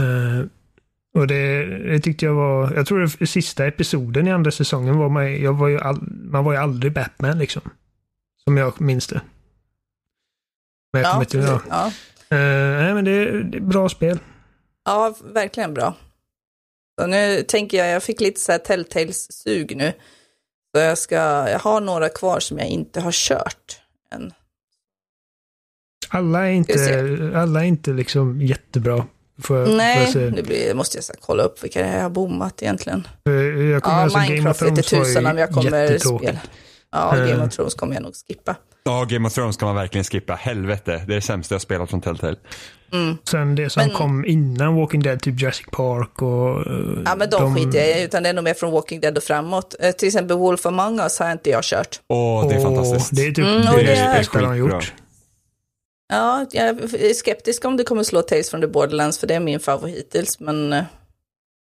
Och det, det, tyckte jag var, jag tror det sista episoden i andra säsongen var man, jag var ju all, man var ju aldrig Batman liksom. Som jag minns det. Men jag ja, inte ihåg. Ja. Uh, nej men det, det är bra spel. Ja, verkligen bra. Så nu tänker jag, jag fick lite så här Telltales-sug nu. Så jag ska, jag har några kvar som jag inte har kört än. Alla är inte, alla är inte liksom jättebra. För, Nej, för nu blir, måste jag kolla upp vilka det är jag har bommat egentligen. Jag kommer ja, alltså Minecraft lite tusen om jag kommer spela. Ja, Game of Thrones kommer jag nog skippa. Ja, Game of Thrones kan man verkligen skippa. Helvete, det är det sämsta jag spelat från Telltale. Mm. Sen det som men, kom innan Walking Dead, typ Jurassic Park och... Uh, ja, men de, de skiter jag i, utan det är nog mer från Walking Dead och framåt. Uh, till exempel Wolf Among Us har inte jag kört. Åh, det är fantastiskt. Det är typ mm, det, det, är bästa de har gjort. Ja, jag är skeptisk om det kommer slå Tales from the Borderlands, för det är min favorit hittills, men uh,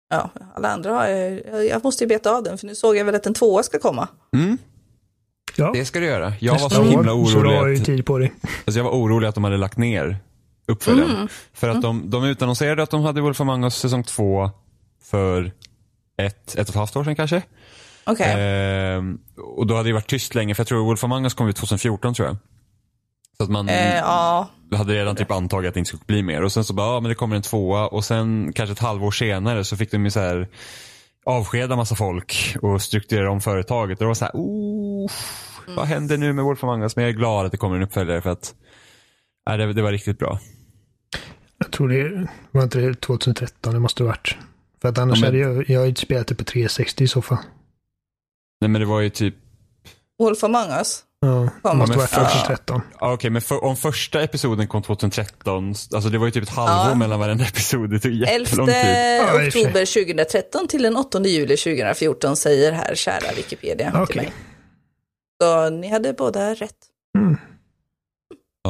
ja, alla andra har jag, jag måste ju beta av den, för nu såg jag väl att en tvåa ska komma. Mm. Ja. Det ska du göra. Jag var så himla orolig. Så du har ju tid på dig. Alltså jag var orolig att de hade lagt ner uppföljaren. Mm. För att mm. de, de utannonserade att de hade Wolf Among Us säsong två för ett, ett och ett halvt år sedan kanske. Okay. Eh, och då hade det varit tyst länge, för jag tror Wolf Among Us kom ut 2014 tror jag. Så att man eh, ja. hade redan typ antagit att det inte skulle bli mer. Och sen så bara, ja men det kommer en tvåa. Och sen kanske ett halvår senare så fick de ju så här avskeda massa folk och strukturera om företaget. Och det var så här, oh, mm. vad händer nu med Wolf Among Us? Men jag är glad att det kommer en uppföljare för att äh, det, det var riktigt bra. Jag tror det var inte det 2013 det måste ha varit. För att annars ja, men... hade jag, jag inte spelat det på 360 i så fall. Nej men det var ju typ Wolf Among Us? Ja, det måste vara 2013. Ja, Okej, okay, men för, om första episoden kom 2013, alltså det var ju typ ett halvår ja. mellan varenda episod. Det tog jättelång tid. 11 oktober 2013 till den 8 juli 2014 säger här kära Wikipedia okay. till mig. Så ni hade båda rätt. Mm.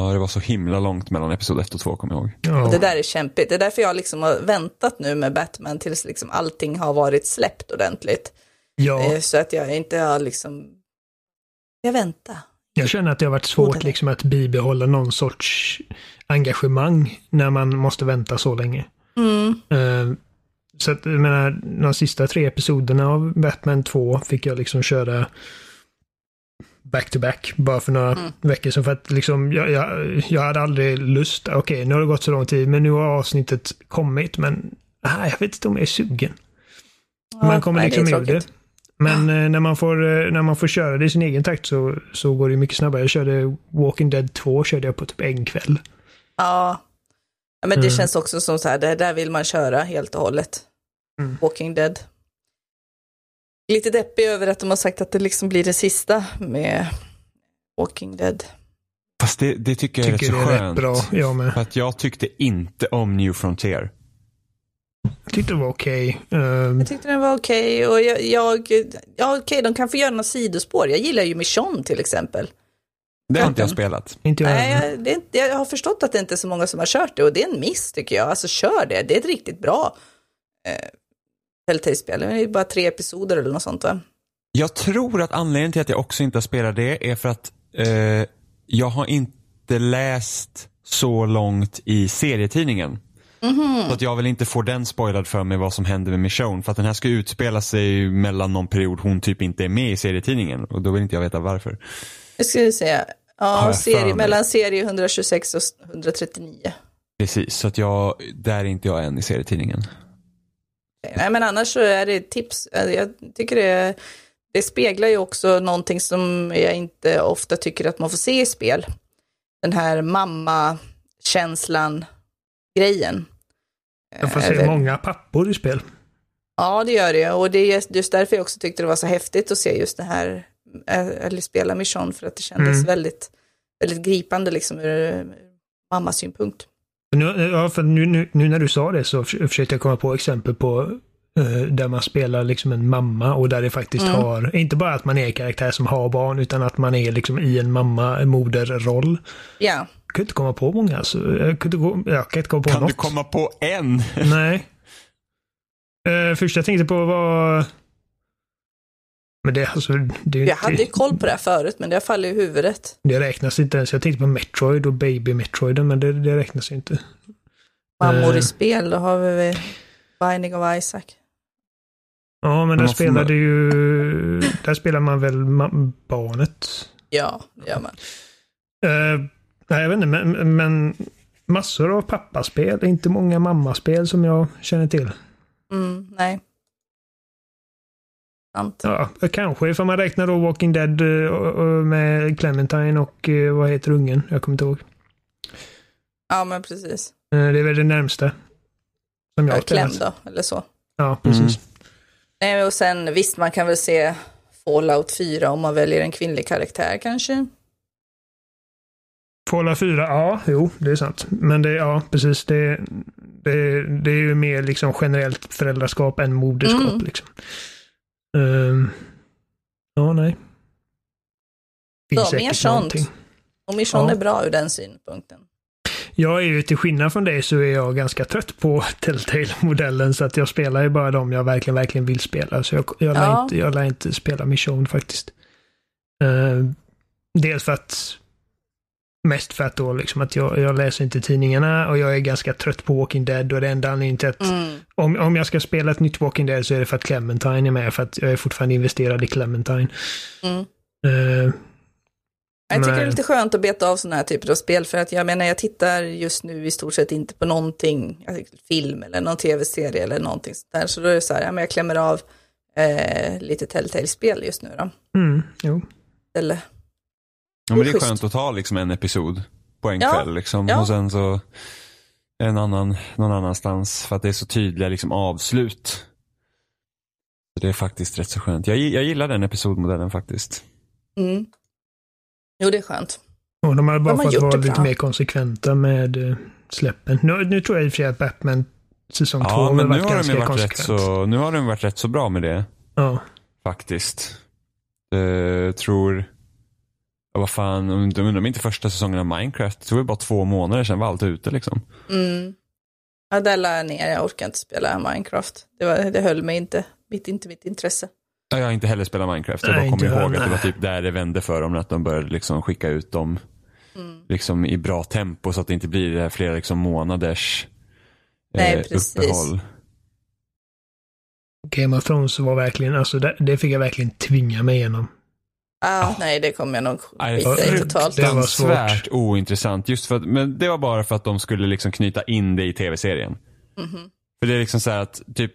Ja, det var så himla långt mellan episod 1 och 2, kommer jag ihåg. Ja. Och det där är kämpigt. Det är därför jag liksom har väntat nu med Batman tills liksom allting har varit släppt ordentligt. Ja. Eh, så att jag inte har liksom jag väntar. Jag känner att det har varit svårt liksom att bibehålla någon sorts engagemang när man måste vänta så länge. Mm. Uh, så att, jag menar, de sista tre episoderna av Batman 2 fick jag liksom köra back to back bara för några mm. veckor sedan. För att liksom, jag, jag, jag hade aldrig lust. Okej, okay, nu har det gått så lång tid, men nu har avsnittet kommit. Men ah, jag vet inte om jag är sugen. Ja, man kommer liksom ur det. Men ja. Eh, när, man får, eh, när man får köra det i sin egen takt så, så går det mycket snabbare. Jag körde Walking Dead 2 körde jag på typ en kväll. Ja, ja men det mm. känns också som så här, det där vill man köra helt och hållet. Mm. Walking Dead. Lite deppig över att de har sagt att det liksom blir det sista med Walking Dead. Fast det, det tycker jag tycker är rätt så skönt. Rätt bra, jag med. För att jag tyckte inte om New Frontier. Jag tyckte det var okej. Okay. Um... Ehm. Jag tyckte den var okej okay och jag, jag ja okej, okay, de kan få göra några sidospår. Jag gillar ju Mission till exempel. Det har inte jag spelat. Inte jag, Nej, jag, det, jag har förstått att det inte är så många som har kört det och det är en miss tycker jag. Alltså kör det, det är ett riktigt bra eh, Telltale-spel. Det är bara tre episoder eller något sånt va? Jag tror att anledningen till att jag också inte har spelat det är för att eh, jag har inte läst så långt i serietidningen. Mm-hmm. Så att jag vill inte få den spoilad för mig vad som händer med Michonne. För att den här ska utspela sig mellan någon period hon typ inte är med i serietidningen. Och då vill inte jag veta varför. Jag skulle säga, ja, serie, mellan serie 126 och 139. Precis, så att jag, där är inte jag än i serietidningen. Nej, men annars så är det tips. Jag tycker det, det speglar ju också någonting som jag inte ofta tycker att man får se i spel. Den här mamma-känslan grejen. Jag får se eh, många pappor i spel. Ja, det gör det. Och det är just därför jag också tyckte det var så häftigt att se just det här, eh, eller spela Mission, för att det kändes mm. väldigt, väldigt gripande liksom ur mammas synpunkt. Nu, ja, för nu, nu, nu, när du sa det så försökte jag komma på exempel på uh, där man spelar liksom en mamma och där det faktiskt mm. har, inte bara att man är en karaktär som har barn, utan att man är liksom i en mamma-moderroll. Ja kan inte komma på många. Alltså. Jag, kan inte, gå, jag kan inte komma på kan något. Kan du komma på en? Nej. Uh, först jag tänkte på var... Men det, alltså, det jag hade koll på det här förut, men det faller i huvudet. Det räknas inte ens. Jag tänkte på Metroid och Baby Metroiden, men det, det räknas inte. Mammor i uh, spel, då har vi Binding of Isaac. Ja, men där spelade ju... Där spelar man väl barnet? Ja, det gör man. Uh, nej, jag vet inte, men, men massor av pappaspel. Inte många mammaspel som jag känner till. Mm, nej. Sant. Ja, kanske ifall man räknar då Walking Dead uh, med Clementine och uh, vad heter ungen? Jag kommer inte ihåg. Ja, men precis. det är väl det närmsta. Som jag Clem då, eller så. Ja, precis. Mm. Nej, och sen visst, man kan väl se Fallout 4 om man väljer en kvinnlig karaktär kanske. Fallout 4, ja, jo, det är sant. Men det, ja, precis. Det, det, det är ju mer liksom generellt föräldraskap än moderskap. Mm. Liksom. Um, ja, nej. Finns så, mer sånt. Någonting. Och Mission ja. är bra ur den synpunkten. Jag är ju till skillnad från dig så är jag ganska trött på Telltale-modellen så att jag spelar ju bara de jag verkligen, verkligen vill spela. Så jag, jag, ja. lär, inte, jag lär inte spela Mission faktiskt. Uh, dels för att Mest för att då liksom att jag, jag läser inte tidningarna och jag är ganska trött på Walking Dead och det enda anledningen till att mm. om, om jag ska spela ett nytt Walking Dead så är det för att Clementine är med för att jag är fortfarande investerad i Clementine. Mm. Uh, jag tycker det är lite skönt att beta av sådana här typer av spel för att jag menar jag tittar just nu i stort sett inte på någonting, film eller någon tv-serie eller någonting sånt där. Så då är det så här, ja, men jag klämmer av eh, lite Telltale-spel just nu då. Mm, jo. Eller Ja, men det är skönt att ta liksom en episod på en ja. kväll liksom. Ja. Och sen så en annan någon annanstans för att det är så tydliga liksom avslut. Det är faktiskt rätt så skönt. Jag, jag gillar den episodmodellen faktiskt. Mm. Jo, det är skönt. Och de har bara de har fått vara lite bra. mer konsekventa med uh, släppen. Nu, nu tror jag i och för sig att Batman säsong ja, två har varit ganska varit konsekvent. Så, nu har de varit rätt så bra med det. Ja. Faktiskt. Uh, tror vad fan, undrar om inte första säsongen av Minecraft, det tog bara två månader sedan var allt ute liksom. Mm. Ja, där la jag ner, jag orkar inte spela Minecraft. Det, var, det höll mig inte, mitt, inte mitt intresse. Ja, jag har inte heller spelat Minecraft, jag bara kommer ihåg att det var typ där det vände för dem, att de började liksom skicka ut dem mm. liksom i bra tempo så att det inte blir flera liksom månaders Nej, eh, uppehåll. Game of Thrones var verkligen, alltså det, det fick jag verkligen tvinga mig igenom. Ah, oh. Nej, det kommer jag nog skita i totalt. Det var svårt. ointressant. Just för att, men det var bara för att de skulle liksom knyta in det i tv-serien. Mm -hmm. För det är liksom så här att typ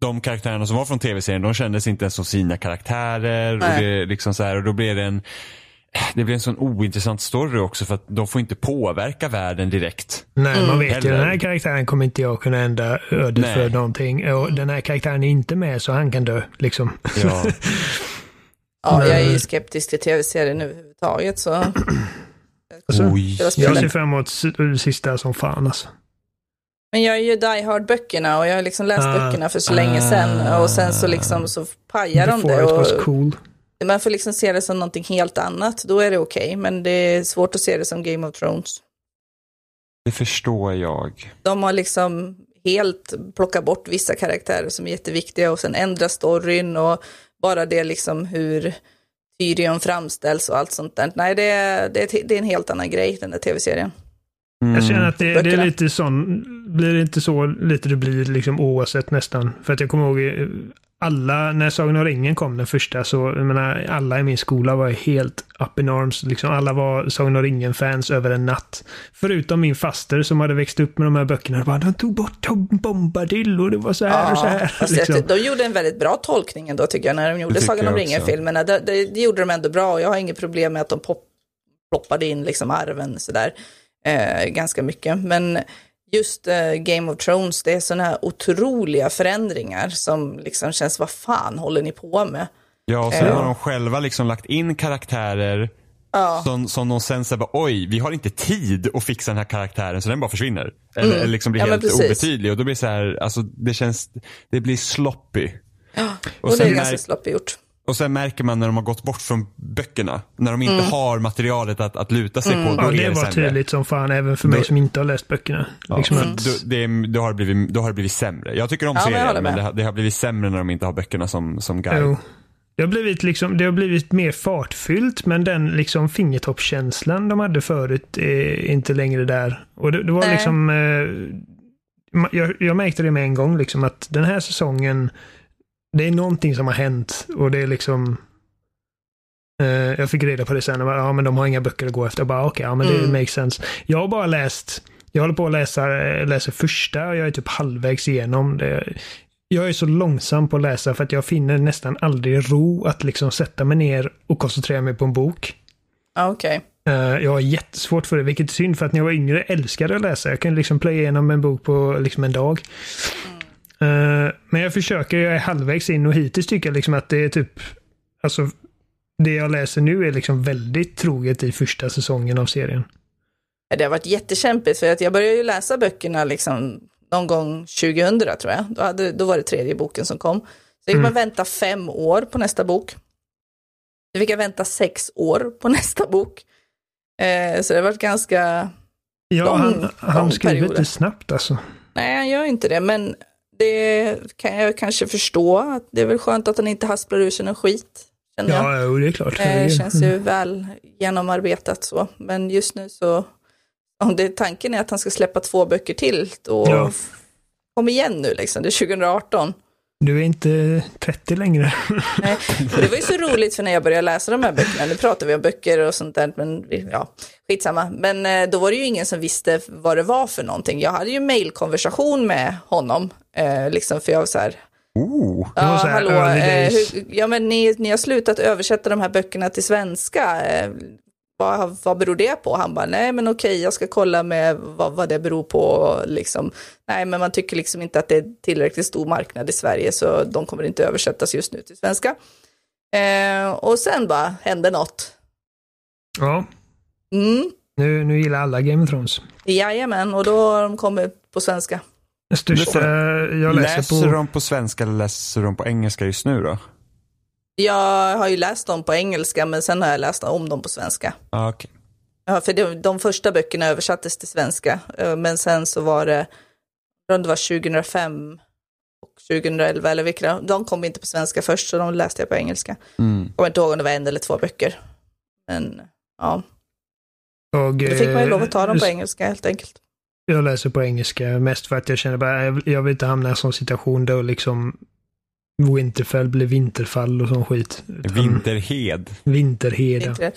de karaktärerna som var från tv-serien, de kändes inte ens som sina karaktärer. Och, det, liksom så här, och då blev det en det blir en sån ointressant story också för att de får inte påverka världen direkt. Nej, mm. man vet ju den här karaktären kommer inte jag kunna ändra ödet Nej. för någonting. Och den här karaktären är inte med så han kan dö liksom. Ja. Ja, jag är ju skeptisk till tv-serier nu överhuvudtaget så. Alltså, jag ser fram emot sista som fan alltså. Men jag är ju Die Hard-böckerna och jag har liksom läst ah, böckerna för så länge sedan och sen så liksom så pajar de det. Och cool. Man får liksom se det som någonting helt annat, då är det okej. Okay, men det är svårt att se det som Game of Thrones. Det förstår jag. De har liksom helt plockat bort vissa karaktärer som är jätteviktiga och sen ändra storyn och bara det liksom hur Tyrion framställs och allt sånt där. Nej, det är, det är, det är en helt annan grej, den där tv-serien. Mm. Jag känner att det, det, är lite sån, blir det inte så lite det blir liksom oavsett nästan. För att jag kommer ihåg alla, när Sagan om ringen kom den första så, jag menar, alla i min skola var helt up in arms. Liksom, alla var Sagan om ringen-fans över en natt. Förutom min faster som hade växt upp med de här böckerna. Bara, de tog bort Tom Bombadil och det var så här ja, och så här. Liksom. De gjorde en väldigt bra tolkning ändå tycker jag, när de gjorde Sagan om ringen-filmerna. Det, det, det, gjorde de ändå bra och jag har inget problem med att de pop, ploppade in liksom arven sådär. Eh, ganska mycket. Men just uh, Game of Thrones, det är sådana här otroliga förändringar som liksom känns, vad fan håller ni på med? Ja, och sen uh, har de själva liksom lagt in karaktärer ja. som, som de sen säger, oj, vi har inte tid att fixa den här karaktären så den bara försvinner. Eller, mm. eller liksom blir ja, helt obetydlig och då blir det så här, alltså det känns, det blir sloppy. Ja, och, och det är ganska sloppy gjort. Och sen märker man när de har gått bort från böckerna, när de inte mm. har materialet att, att luta sig mm. på. Då ja, det, det var sämre. tydligt som fan, även för mig då, som inte har läst böckerna. Ja, liksom mm. då, det, då, har det blivit, då har det blivit sämre. Jag tycker om ja, serien, men det, det, har blivit sämre när de inte har böckerna som, som guide. Jo. det har blivit, liksom, det har blivit mer fartfyllt men den liksom fingertoppskänslan de hade förut är inte längre där. Och det, det var Nej. liksom... Eh, jag, jag, märkte det med en gång liksom att den här säsongen det är någonting som har hänt och det är liksom eh, jag fick reda på det sen. Ja, men de har inga böcker att gå efter. Jag bara, okej, okay, ja, men det mm. makes sense. Jag har bara läst, jag håller på att läsa, läsa första och jag är typ halvvägs igenom. Det, jag är så långsam på att läsa för att jag finner nästan aldrig ro att liksom sätta mig ner och koncentrera mig på en bok. Okej. Okay. Uh, jag har jättesvårt för det, vilket är synd för att när jag var yngre älskade jag att läsa. Jag kan liksom plöja igenom en bok på liksom en dag. Mm. Uh, men jag försöker, jag är halvvägs in och hittills tycker jag liksom att det är typ, alltså det jag läser nu är liksom väldigt troget i första säsongen av serien. Det har varit jättekämpigt för att jag började ju läsa böckerna liksom någon gång 2000 tror jag. Då, hade, då var det tredje boken som kom. Så fick mm. man vänta fem år på nästa bok. Så fick jag vänta sex år på nästa bok. Eh, så det har varit ganska Ja, lång, han, han skriver inte snabbt alltså. Nej, han gör inte det, men det kan jag kanske förstå. det är väl skönt att han inte hasplar ur sig någon skit. Ja, jo, det är klart. Det eh, känns ju väl genomarbetat så. Men just nu så om det, tanken är att han ska släppa två böcker till, då ja. kom igen nu liksom, det är 2018. Du är inte 30 längre. Nej, det var ju så roligt för när jag började läsa de här böckerna, nu pratar vi om böcker och sånt där, men ja, skitsamma. Men eh, då var det ju ingen som visste vad det var för någonting. Jag hade ju mailkonversation med honom, eh, liksom för jag var så här, Oh, ja, hallå, eh, hur, ja men ni, ni har slutat översätta de här böckerna till svenska. Eh, vad, vad beror det på? Han bara, nej men okej, jag ska kolla med vad, vad det beror på. Liksom. Nej, men man tycker liksom inte att det är tillräckligt stor marknad i Sverige, så de kommer inte översättas just nu till svenska. Eh, och sen bara hände något. Ja. Mm. Nu, nu gillar alla Game of Thrones. Jajamän, och då har de kommit på svenska. Största jag läser, läser på... de på svenska eller läser de på engelska just nu då? Jag har ju läst dem på engelska men sen har jag läst om dem på svenska. Ah, okay. Ja, för de, de första böckerna översattes till svenska, eh, men sen så var det, det var 2005 och 2011 eller vilka, de kom inte på svenska först så de läste jag på engelska. Mm. Jag kommer inte ihåg om det var en eller två böcker. Men ja. Och, Då fick man ju lov att ta dem på engelska helt enkelt. Jag läser på engelska mest för att jag känner bara, jag vill inte hamna i en sån situation då liksom Winterfell blev vinterfall och sån skit. Vinterhed. Vinterhed, ja.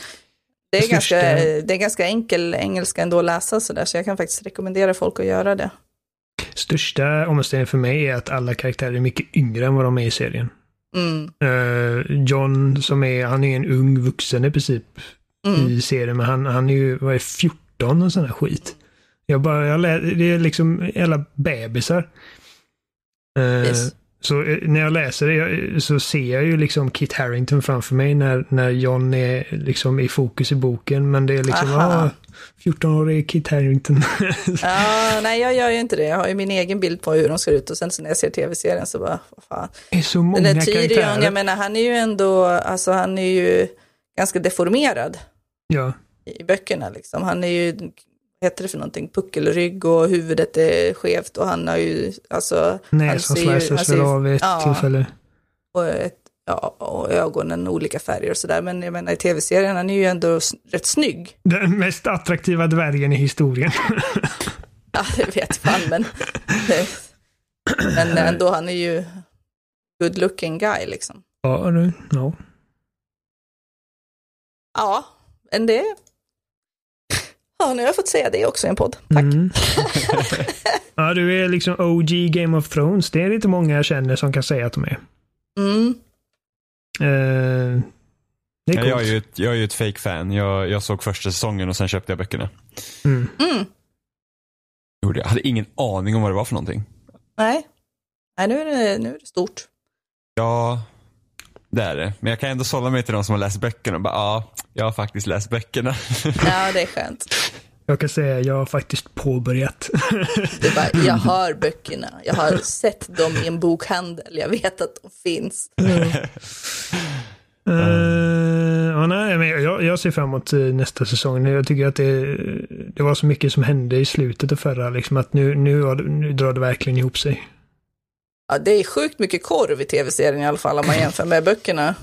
Det är, ganska, det är ganska enkel engelska ändå att läsa sådär, så jag kan faktiskt rekommendera folk att göra det. Största omständigheten för mig är att alla karaktärer är mycket yngre än vad de är i serien. Mm. Uh, John som är, han är en ung vuxen i princip mm. i serien, men han, han är ju, vad är 14 och sån här skit. Jag bara, jag lä, det är liksom alla bebisar. Uh, yes. Så eh, när jag läser det så ser jag ju liksom Kit Harrington framför mig när, när John är liksom i fokus i boken. Men det är liksom, ja, 14-årig Kit Harrington. ja, nej jag gör ju inte det. Jag har ju min egen bild på hur de ser ut och sen så när jag ser tv-serien så bara, vad fan. Det är så många Den där Tyrion, karaktärer. jag menar han är ju ändå, alltså han är ju ganska deformerad. Ja. I böckerna liksom. Han är ju heter det för någonting, puckelrygg och huvudet är skevt och han har ju, alltså... Näsan slices väl av ett ja, tillfälle. Och, ett, ja, och ögonen olika färger och sådär. Men jag menar i tv-serien, han är ju ändå rätt snygg. Den mest attraktiva dvärgen i historien. ja, det vet fan, men... men ändå, han är ju good looking guy liksom. Ja, nu, no. Ja, men det Ja, nu har jag fått säga det också i en podd. Tack. Mm. ja, du är liksom OG Game of Thrones. Det är inte många jag känner som kan säga att de är. Mm. Uh, det är jag, är ju ett, jag är ju ett fake-fan. Jag, jag såg första säsongen och sen köpte jag böckerna. Mm. Mm. Jag hade ingen aning om vad det var för någonting. Nej, Nej nu, är det, nu är det stort. Ja, det är det. Men jag kan ändå sålla mig till de som har läst böckerna och bara, ja, jag har faktiskt läst böckerna. Ja, det är skönt. Jag kan säga, jag har faktiskt påbörjat. Du bara, jag har böckerna, jag har sett dem i en bokhandel, jag vet att de finns. Mm. Uh, ja, nej, men jag, jag ser fram emot eh, nästa säsong. Jag tycker att det, det var så mycket som hände i slutet av förra, liksom att nu, nu, nu drar det verkligen ihop sig. Ja, det är sjukt mycket korv i tv-serien i alla fall om man jämför med böckerna.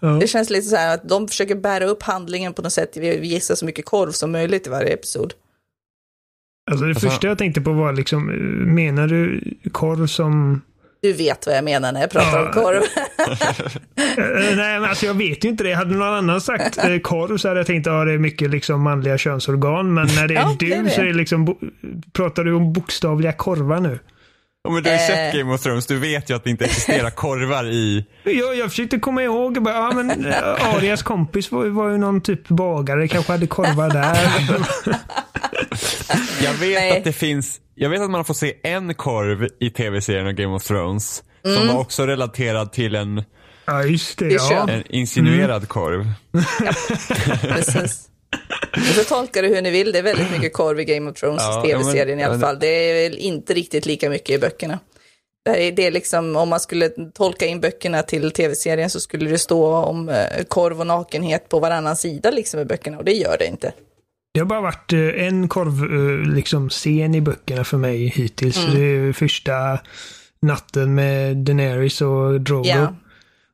Ja. Det känns lite så här att de försöker bära upp handlingen på något sätt. Vi gissar så mycket korv som möjligt i varje episod. Alltså det alltså, första jag tänkte på var liksom, menar du korv som... Du vet vad jag menar när jag pratar ja. om korv. Eh, nej, men alltså jag vet ju inte det. Hade någon annan sagt eh, korv så hade jag tänkt att ja, det är mycket liksom manliga könsorgan. Men när det är ja, du det är det. så är det liksom, pratar du om bokstavliga korvar nu? Ja, men du har ju sett eh. Game of Thrones, du vet ju att det inte existerar korvar i... Jag, jag försökte komma ihåg, bara, ja men Arias kompis var, var ju någon typ bagare, kanske hade korvar där. jag vet Nej. att det finns, jag vet att man har fått se en korv i tv-serien av Game of Thrones. Mm. Som var också relaterad till en Ja, just det. Ja. En insinuerad mm. korv. Ja, precis. Så tolkar det hur ni vill. Det är väldigt mycket korv i Game of Thrones ja, tv-serien i alla fall. Det är väl inte riktigt lika mycket i böckerna. Det är liksom, om man skulle tolka in böckerna till tv-serien så skulle det stå om eh, korv och nakenhet på varannan sida liksom i böckerna och det gör det inte. Det har bara varit eh, en korv, eh, liksom, scen i böckerna för mig hittills. Mm. Det är första natten med Daenerys och Drogo. Ja.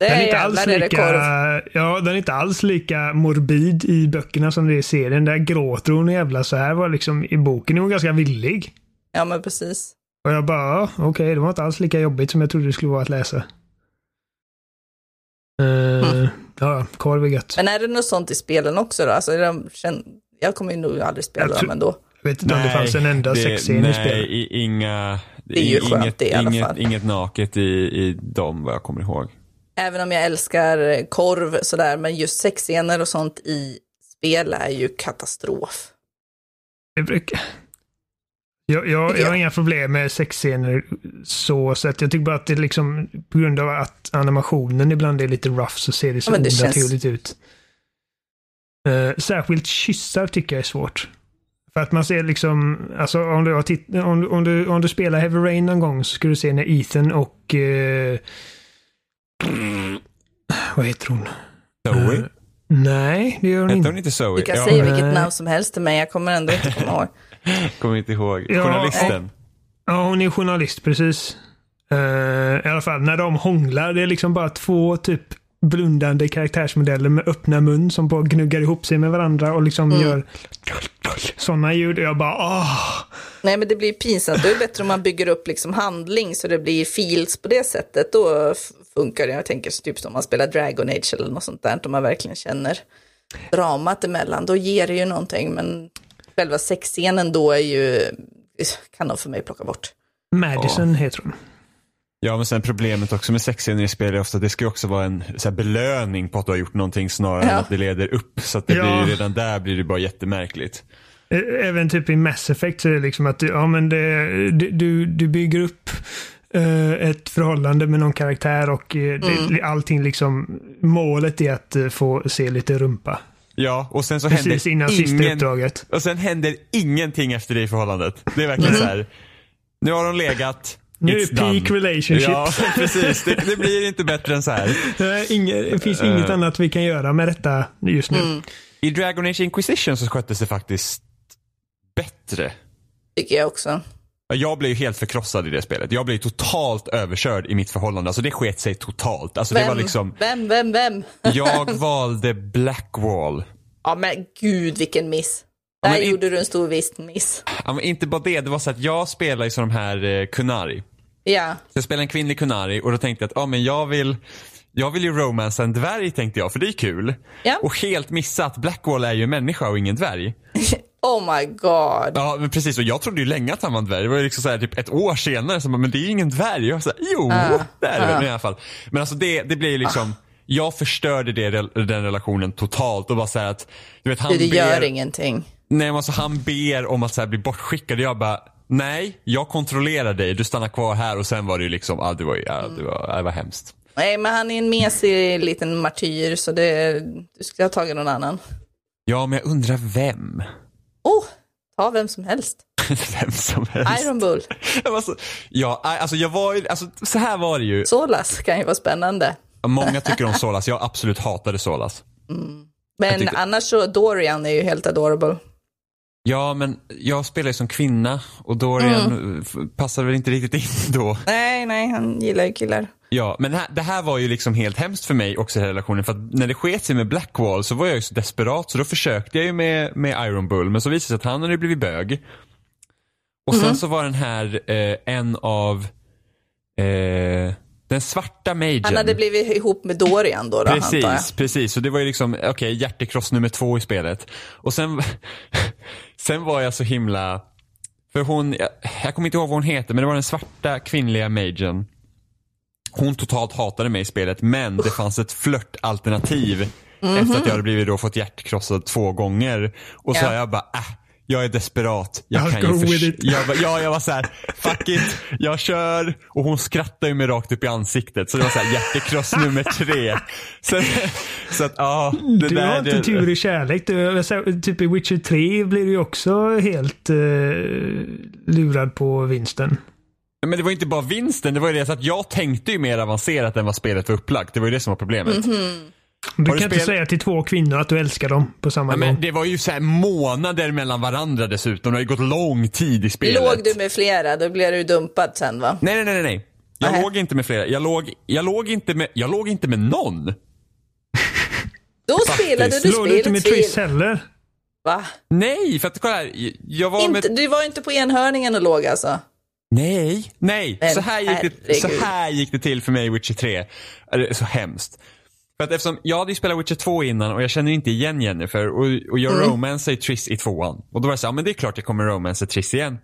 Det den är inte alls lika, ja, den är inte alls lika morbid i böckerna som det är i serien. Där gråter hon och jävla så här var liksom i boken är hon ganska villig. Ja men precis. Och jag bara, okej, okay, det var inte alls lika jobbigt som jag trodde det skulle vara att läsa. Uh, mm. Ja, korv är gött. Men är det något sånt i spelen också då? Alltså, jag kommer ju nog aldrig spela dem ändå. Jag vet inte nej, om det fanns en enda sexscen i spelet. Nej, inga... Det är ju inget, skönt det i alla inget, fall. Inget naket i, i dem vad jag kommer ihåg. Även om jag älskar korv sådär, men just sexscener och sånt i spel är ju katastrof. Det brukar... Jag, jag, jag har inga problem med sexscener så sett. Jag tycker bara att det liksom, på grund av att animationen ibland är lite rough så ser det så ja, onaturligt känns... ut. Uh, särskilt kyssar tycker jag är svårt. För att man ser liksom, alltså om du, har titt om, om, du, om du spelar Heavy Rain någon gång så ska du se när Ethan och uh, vad heter hon? Zoe? Uh, nej, det gör hon inte. hon inte Zoe? Du kan ja. säga vilket namn som helst till mig, jag kommer ändå inte komma ihåg. kommer inte ihåg. Journalisten? Ja, hon är journalist, precis. Uh, I alla fall, när de hånglar, det är liksom bara två typ blundande karaktärsmodeller med öppna mun som bara gnuggar ihop sig med varandra och liksom mm. gör sådana ljud. Och jag bara åh. Nej men det blir pinsamt. Det är bättre om man bygger upp liksom handling så det blir feels på det sättet. Då funkar. Jag tänker typ som om man spelar Dragon Age eller något sånt där. Om man verkligen känner dramat emellan. Då ger det ju någonting. Men själva sexscenen då är ju, kan de för mig plocka bort. Madison oh. heter hon. Ja, men sen problemet också med sexscener i spel är ofta att det ska ju också vara en så här, belöning på att du har gjort någonting snarare ja. än att det leder upp. Så att det ja. blir ju redan där blir det bara jättemärkligt. Även typ i Mass Effect så är det liksom att ja, men det, du, du bygger upp ett förhållande med någon karaktär och uh, mm. det, allting liksom, målet är att uh, få se lite rumpa. Ja, och sen så Precis händer innan ingen, sista uppdraget. Och sen händer ingenting efter det i förhållandet. Det är verkligen mm. så här. Nu har de legat, nu är det peak done. relationship. Ja, precis. Det, det, blir inte bättre än så här. Inge, det finns uh, inget annat vi kan göra med detta just nu. Mm. I Dragon Age Inquisition så sköttes det faktiskt bättre. Tycker jag också. Jag blev helt förkrossad i det spelet. Jag blev totalt överkörd i mitt förhållande. Alltså det sket sig totalt. Alltså vem? det var liksom... Vem, vem, vem? jag valde Blackwall. Ja men gud vilken miss. Där ja, gjorde in... du en stor viss miss. Ja, men inte bara det. Det var så att jag spelar ju som de här eh, Kunari. Ja. Så jag spelar en kvinnlig Kunari och då tänkte jag att ja, men jag vill jag vill ju romansa en dvärg tänkte jag, för det är kul. Ja. Och helt missa att Blackwall är ju en människa och ingen dvärg. oh my god. Ja, men precis. Och jag trodde ju länge att han var en dvärg. Det var ju liksom så här, typ ett år senare, man, men det är ju ingen dvärg. Jag var så här, jo, uh, det är det uh. i alla fall. Men alltså det, det blir ju liksom, uh. jag förstörde det, den relationen totalt och bara så att, du vet han Det gör ingenting. Nej, men alltså han ber om att så här, bli bortskickad och jag bara, nej, jag kontrollerar dig, du stannar kvar här och sen var det ju liksom, ah, det var, ja, det var, det var hemskt. Nej, men han är en mesig liten martyr så det, du skulle ha tagit någon annan. Ja, men jag undrar vem? Oh, ta vem som helst. vem som helst. Iron Bull. ja, alltså jag var alltså så här var det ju. Solas kan ju vara spännande. Många tycker om Solas, jag absolut hatade Solas. Mm. Men tyckte... annars så, Dorian är ju helt adorable. Ja, men jag spelar ju som kvinna och Dorian mm. passar väl inte riktigt in då. Nej, nej, han gillar ju killar. Ja, men det här, det här var ju liksom helt hemskt för mig också i relationen. För att när det sket sig med Blackwall så var jag ju så desperat så då försökte jag ju med, med Iron Bull. Men så visade det sig att han hade blivit bög. Och sen mm. så var den här eh, en av eh, den svarta magen. Han hade blivit ihop med Dorian då, då Precis, precis. Så det var ju liksom, okej, okay, hjärtekross nummer två i spelet. Och sen, sen var jag så himla, för hon, jag, jag kommer inte ihåg vad hon heter, men det var den svarta kvinnliga magen. Hon totalt hatade mig i spelet, men det fanns ett flörtalternativ mm -hmm. efter att jag hade blivit då fått hjärtkrossad två gånger. Och så yeah. jag bara, äh, jag är desperat. Jag I'll kan ju with it. Jag, ja, jag var så här, fuck it, jag kör. Och hon skrattar ju mig rakt upp i ansiktet. Så det var så här, hjärtekross nummer tre. Så, så att, ja. Det du där, har inte det, tur i kärlek. Du, typ i Witcher 3 blir du ju också helt uh, lurad på vinsten. Men det var inte bara vinsten, det var ju det att jag tänkte ju mer avancerat än vad spelet var upplagt. Det var ju det som var problemet. Mm -hmm. Du kan inte säga till två kvinnor att du älskar dem på samma Nej, gång. Men det var ju så månader mellan varandra dessutom. Det har ju gått lång tid i spelet. Låg du med flera, då blev du dumpad sen va? Nej, nej, nej, nej. Jag Aha. låg inte med flera. Jag låg, jag låg, inte, med, jag låg inte med någon. Då spelade du spelet Låg du inte med Triss heller? Va? Nej, för att kolla här. Jag var inte, med... Du var inte på enhörningen och låg alltså? Nej, nej. Men, så, här gick det, så här gick det till för mig i Witcher 3. Det är så hemskt. För att eftersom jag hade ju spelat Witcher 2 innan och jag känner inte igen Jennifer och, och jag mm. romansar Triss i tvåan. Och då var det så ja men det är klart jag kommer romansa Triss igen.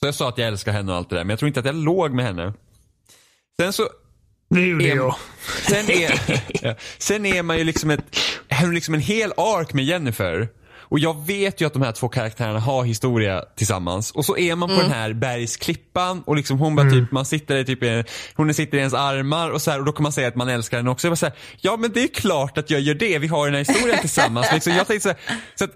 Så jag sa att jag älskar henne och allt det där, men jag tror inte att jag låg med henne. Sen så... Det gjorde är, jag. Sen är, ja, sen är man ju liksom, ett, liksom en hel ark med Jennifer. Och jag vet ju att de här två karaktärerna har historia tillsammans. Och så är man på mm. den här bergsklippan och liksom hon bara mm. typ, man sitter där typ, i, hon sitter i ens armar och så här, och då kan man säga att man älskar henne också. Jag bara så här, ja men det är klart att jag gör det, vi har den här historien tillsammans. liksom, jag tänkte så, här, så att,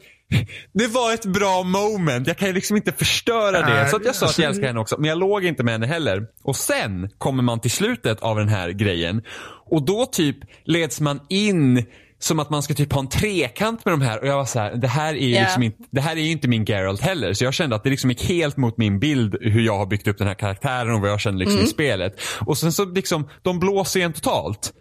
det var ett bra moment. Jag kan ju liksom inte förstöra det. Så att jag sa att jag älskar henne också. Men jag låg inte med henne heller. Och sen kommer man till slutet av den här grejen. Och då typ leds man in som att man ska typ ha en trekant med de här och jag var så här, det här är ju yeah. liksom inte, det här är inte min Geralt heller. Så jag kände att det liksom gick helt mot min bild hur jag har byggt upp den här karaktären och vad jag känner liksom mm. i spelet. Och sen så liksom, de blåser igen totalt.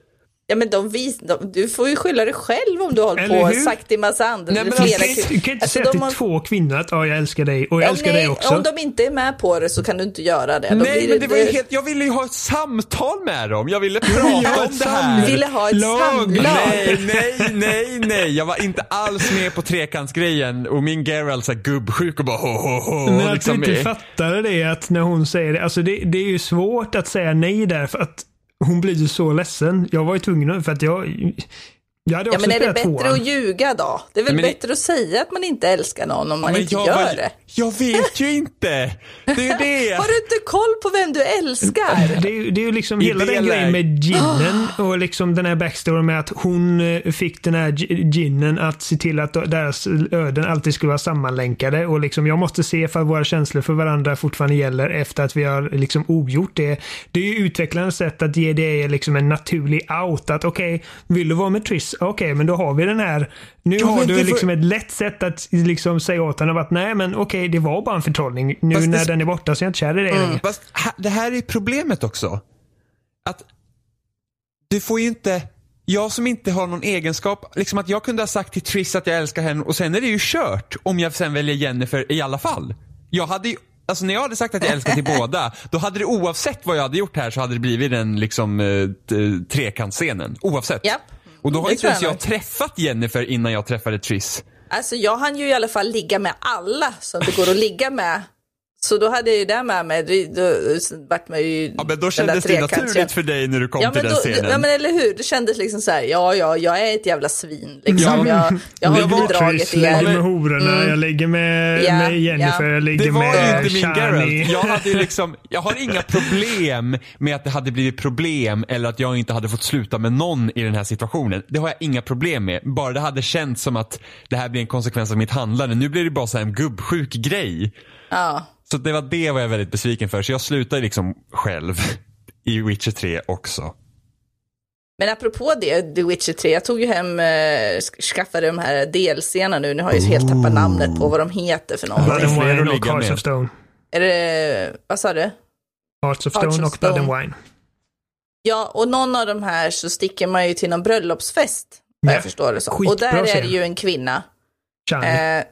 Ja men de vis, de, du får ju skylla dig själv om du har hållit på och sagt till massa andra. Nej, men flera alltså, du kan inte alltså, säga till har... två kvinnor att ja, jag älskar dig och jag ja, älskar nej, dig också. Om de inte är med på det så kan du inte göra det. nej men det, var ju helt, jag ville ju ha ett samtal med dem. Jag ville prata om det här. Du ville ha ett Lag. samlag. Nej, nej, nej, nej. Jag var inte alls med på trekantsgrejen och min Geralt är gubbsjuk och bara ho, ho, ho. Men att liksom du inte fattade det att när hon säger det. Alltså det, det är ju svårt att säga nej där för att hon blir ju så ledsen. Jag var ju tvungen för att jag ja, men är det bättre tvåan. att ljuga då? Det är väl men bättre det... att säga att man inte älskar någon om man inte gör var... det? Jag vet ju inte! Det är det. Har du inte koll på vem du älskar? Det är, det är ju liksom I hela den grejen med ginen och liksom den här backstoryn med att hon eh, fick den här ginen att se till att deras öden alltid skulle vara sammanlänkade och liksom jag måste se för våra känslor för varandra fortfarande gäller efter att vi har liksom ogjort det. Det är ju utvecklande sätt att ge det liksom en naturlig out att okej, okay, vill du vara med Triss okej, okay, men då har vi den här. Nu ja, har du för... liksom ett lätt sätt att liksom säga åt henne att nej, men okej, okay, det var bara en förtrollning. Nu fast när det... den är borta så är jag inte kär i dig mm. Fast det här är problemet också. Att du får ju inte jag som inte har någon egenskap, liksom att jag kunde ha sagt till Triss att jag älskar henne och sen är det ju kört om jag sen väljer Jennifer i alla fall. Jag hade ju Alltså när jag hade sagt att jag älskar till båda, då hade det oavsett vad jag hade gjort här så hade det blivit den liksom eh, trekantscenen. Oavsett. Yep. Och då har inte ens jag träffat Jennifer innan jag träffade Triss. Alltså jag hann ju i alla fall ligga med alla som det går att ligga med så då hade jag ju det med mig. Då, då vart man ju ja, men då kändes det naturligt för dig när du kom ja, till den då, scenen. Ja men eller hur, det kändes liksom så här, ja ja, jag är ett jävla svin. Liksom. Ja, jag, jag har bedragit er. Jag ligger med hororna, mm. jag ligger med, ja, med Jennifer, ja. jag ligger med Det var ju inte min Geralt. Jag, hade liksom, jag har inga problem med att det hade blivit problem eller att jag inte hade fått sluta med någon i den här situationen. Det har jag inga problem med. Bara det hade känts som att det här blir en konsekvens av mitt handlande. Nu blir det bara så en gubbsjuk grej. Ja. Så det var det var jag väldigt besviken för. Så jag slutade liksom själv i Witcher 3 också. Men apropå det, The Witcher 3, jag tog ju hem, äh, skaffade de här DLCerna nu, nu har jag ju helt tappat namnet på vad de heter för någonting. Blood and Wine och Hearts of Stone. Är det, vad sa du? Hearts of Stone Hearts och Blood and Wine. Ja, och någon av de här så sticker man ju till någon bröllopsfest, vad jag förstår det som. Och där är det ju en kvinna. Eh,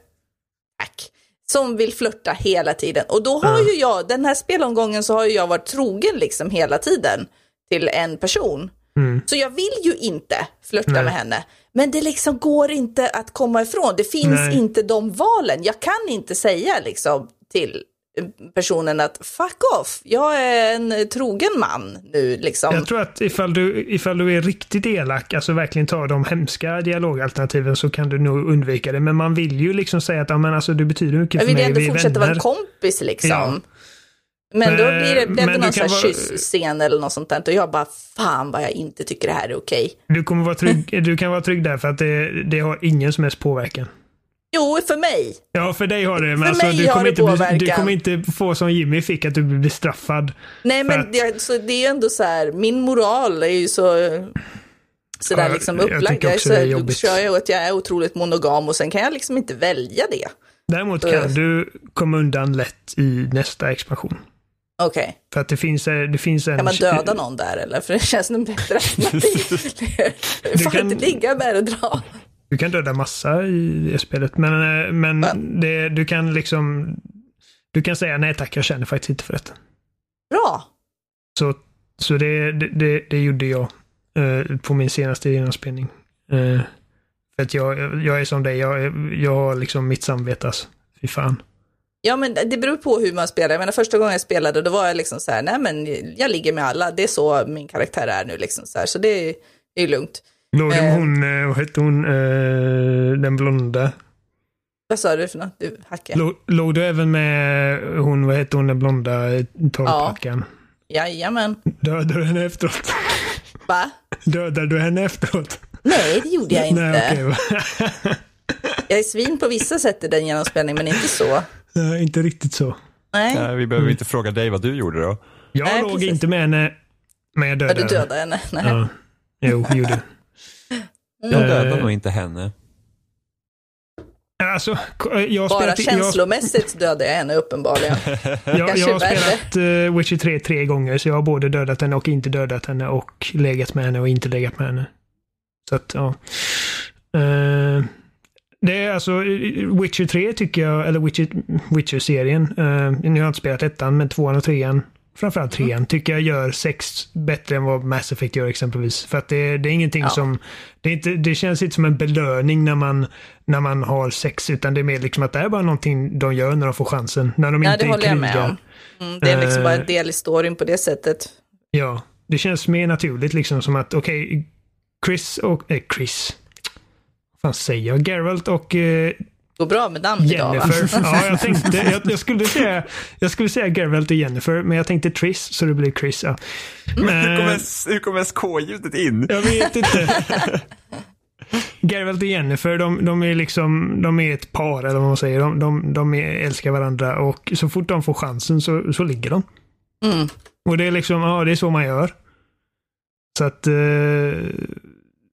tack. Som vill flörta hela tiden. Och då har ju jag, den här spelomgången så har ju jag varit trogen liksom hela tiden till en person. Mm. Så jag vill ju inte flörta Nej. med henne. Men det liksom går inte att komma ifrån. Det finns Nej. inte de valen. Jag kan inte säga liksom till personen att fuck off, jag är en trogen man nu liksom. Jag tror att ifall du, ifall du är riktigt elak, alltså verkligen tar de hemska dialogalternativen så kan du nog undvika det. Men man vill ju liksom säga att ja, men alltså, du betyder mycket för mig, Jag vill ändå fortsätta vara kompis liksom. Ja. Men då blir det, det någon sån här kyss-scen eller något sånt där. Och jag bara, fan vad jag inte tycker det här är okej. Du, kommer vara trygg, du kan vara trygg där för att det, det har ingen som helst påverkan. Jo, för mig. Ja, för dig har det. Men för alltså, mig du, kommer inte, påverkan. du kommer inte få som Jimmy fick, att du blir bestraffad. Nej, men att... det, så det är ändå så här, min moral är ju så sådär ja, liksom upplagd. Jag, så, då kör jag att jag är otroligt monogam och sen kan jag liksom inte välja det. Däremot kan uh. du komma undan lätt i nästa expansion. Okej. Okay. För att det finns, eh, det finns en... Kan man döda någon där eller? För det känns som bättre alternativ. du kan... inte ligga med och dra. Du kan döda massa i spelet, men, eh, men det, du kan liksom... Du kan säga nej tack, jag känner faktiskt inte för detta. Bra! Så, så det, det, det gjorde jag eh, på min senaste genomspelning. Eh, för att jag, jag är som dig, jag, jag har liksom mitt samvete alltså. Fy fan. Ja, men det beror på hur man spelar. Jag menar, första gången jag spelade, då var jag liksom så här, nej men jag ligger med alla, det är så min karaktär är nu liksom så här, så det är, det är lugnt. Låg du med eh, hon, eh, vad hette hon, eh, den blonda? Vad sa du för något? Du hackade. Låg, låg du även med hon, vad hette hon, den blonda torrpackan? Ja. Jajamän. Dödade du henne efteråt? Va? Dödade du henne efteråt? Nej, det gjorde jag inte. Nej, okay. jag är svin på vissa sätt i den genomspelningen, men inte så. Nej, inte riktigt så. Nej. Nej vi behöver mm. inte fråga dig vad du gjorde då. Jag Nej, låg precis. inte med henne, men jag dödade henne. Du dödade henne? Nej. Ja. Jo, jag Jag dödade nog inte henne. Alltså, jag Bara spelat, känslomässigt jag, dödade jag henne uppenbarligen. jag, jag har spelat uh, Witcher 3 tre gånger, så jag har både dödat henne och inte dödat henne och legat med henne och inte legat med henne. Så att, ja. Uh, det är alltså Witcher 3 tycker jag, eller Witcher-serien. Witcher uh, nu har jag inte spelat ettan, men tvåan och trean framförallt trean, mm. tycker jag gör sex bättre än vad Mass Effect gör exempelvis. För att det, det är ingenting ja. som... Det, är inte, det känns inte som en belöning när man, när man har sex, utan det är mer liksom att det är bara någonting de gör när de får chansen. När de ja, inte det håller jag med om. Mm, det är liksom uh, bara en eh, del i storyn på det sättet. Ja, det känns mer naturligt liksom som att okej, okay, Chris och... Eh, Chris. Vad fan säger jag? Geralt och eh, går bra med namn idag va? Ja, jag tänkte, jag, jag, skulle säga, jag skulle säga Geralt och Jennifer, men jag tänkte Triss, så det blir Chris. Ja. Men hur kommer, hur kommer SK-ljudet in? Jag vet inte. Geralt och Jennifer, de, de, är liksom, de är ett par, eller vad man säger. De, de, de är, älskar varandra och så fort de får chansen så, så ligger de. Mm. Och det är liksom, ja, det är så man gör. Så att, eh,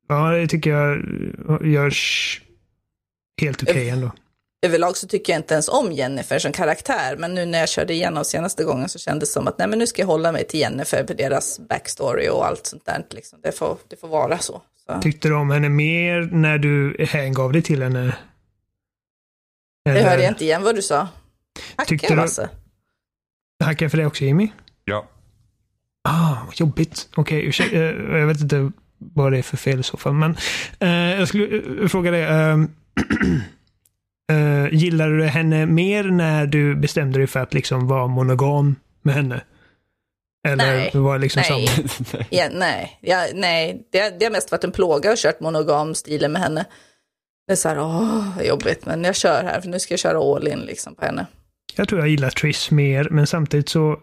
ja, det tycker jag görs helt okej okay ändå. Överlag så tycker jag inte ens om Jennifer som karaktär, men nu när jag körde igenom senaste gången så kändes det som att nej, men nu ska jag hålla mig till Jennifer på deras backstory och allt sånt där. Liksom. Det, får, det får vara så, så. Tyckte du om henne mer när du hängav dig till henne? Eller? Det hörde jag inte igen vad du sa. Hacka Tyckte du... Alltså. Hackar för dig också Jimmy? Ja. Ah, jobbigt. Okej, okay, ursäkta. Eh, jag vet inte vad det är för fel i så fall. Men uh, jag skulle uh, fråga dig. Uh, Uh, gillade du henne mer när du bestämde dig för att liksom vara monogam med henne? Eller nej, var liksom nej. samma? ja, nej, ja, nej. Det, det har mest varit en plåga att kört monogam stilen med henne. Det är så här, åh, jobbigt, men jag kör här, för nu ska jag köra all in liksom på henne. Jag tror jag gillar Triss mer, men samtidigt så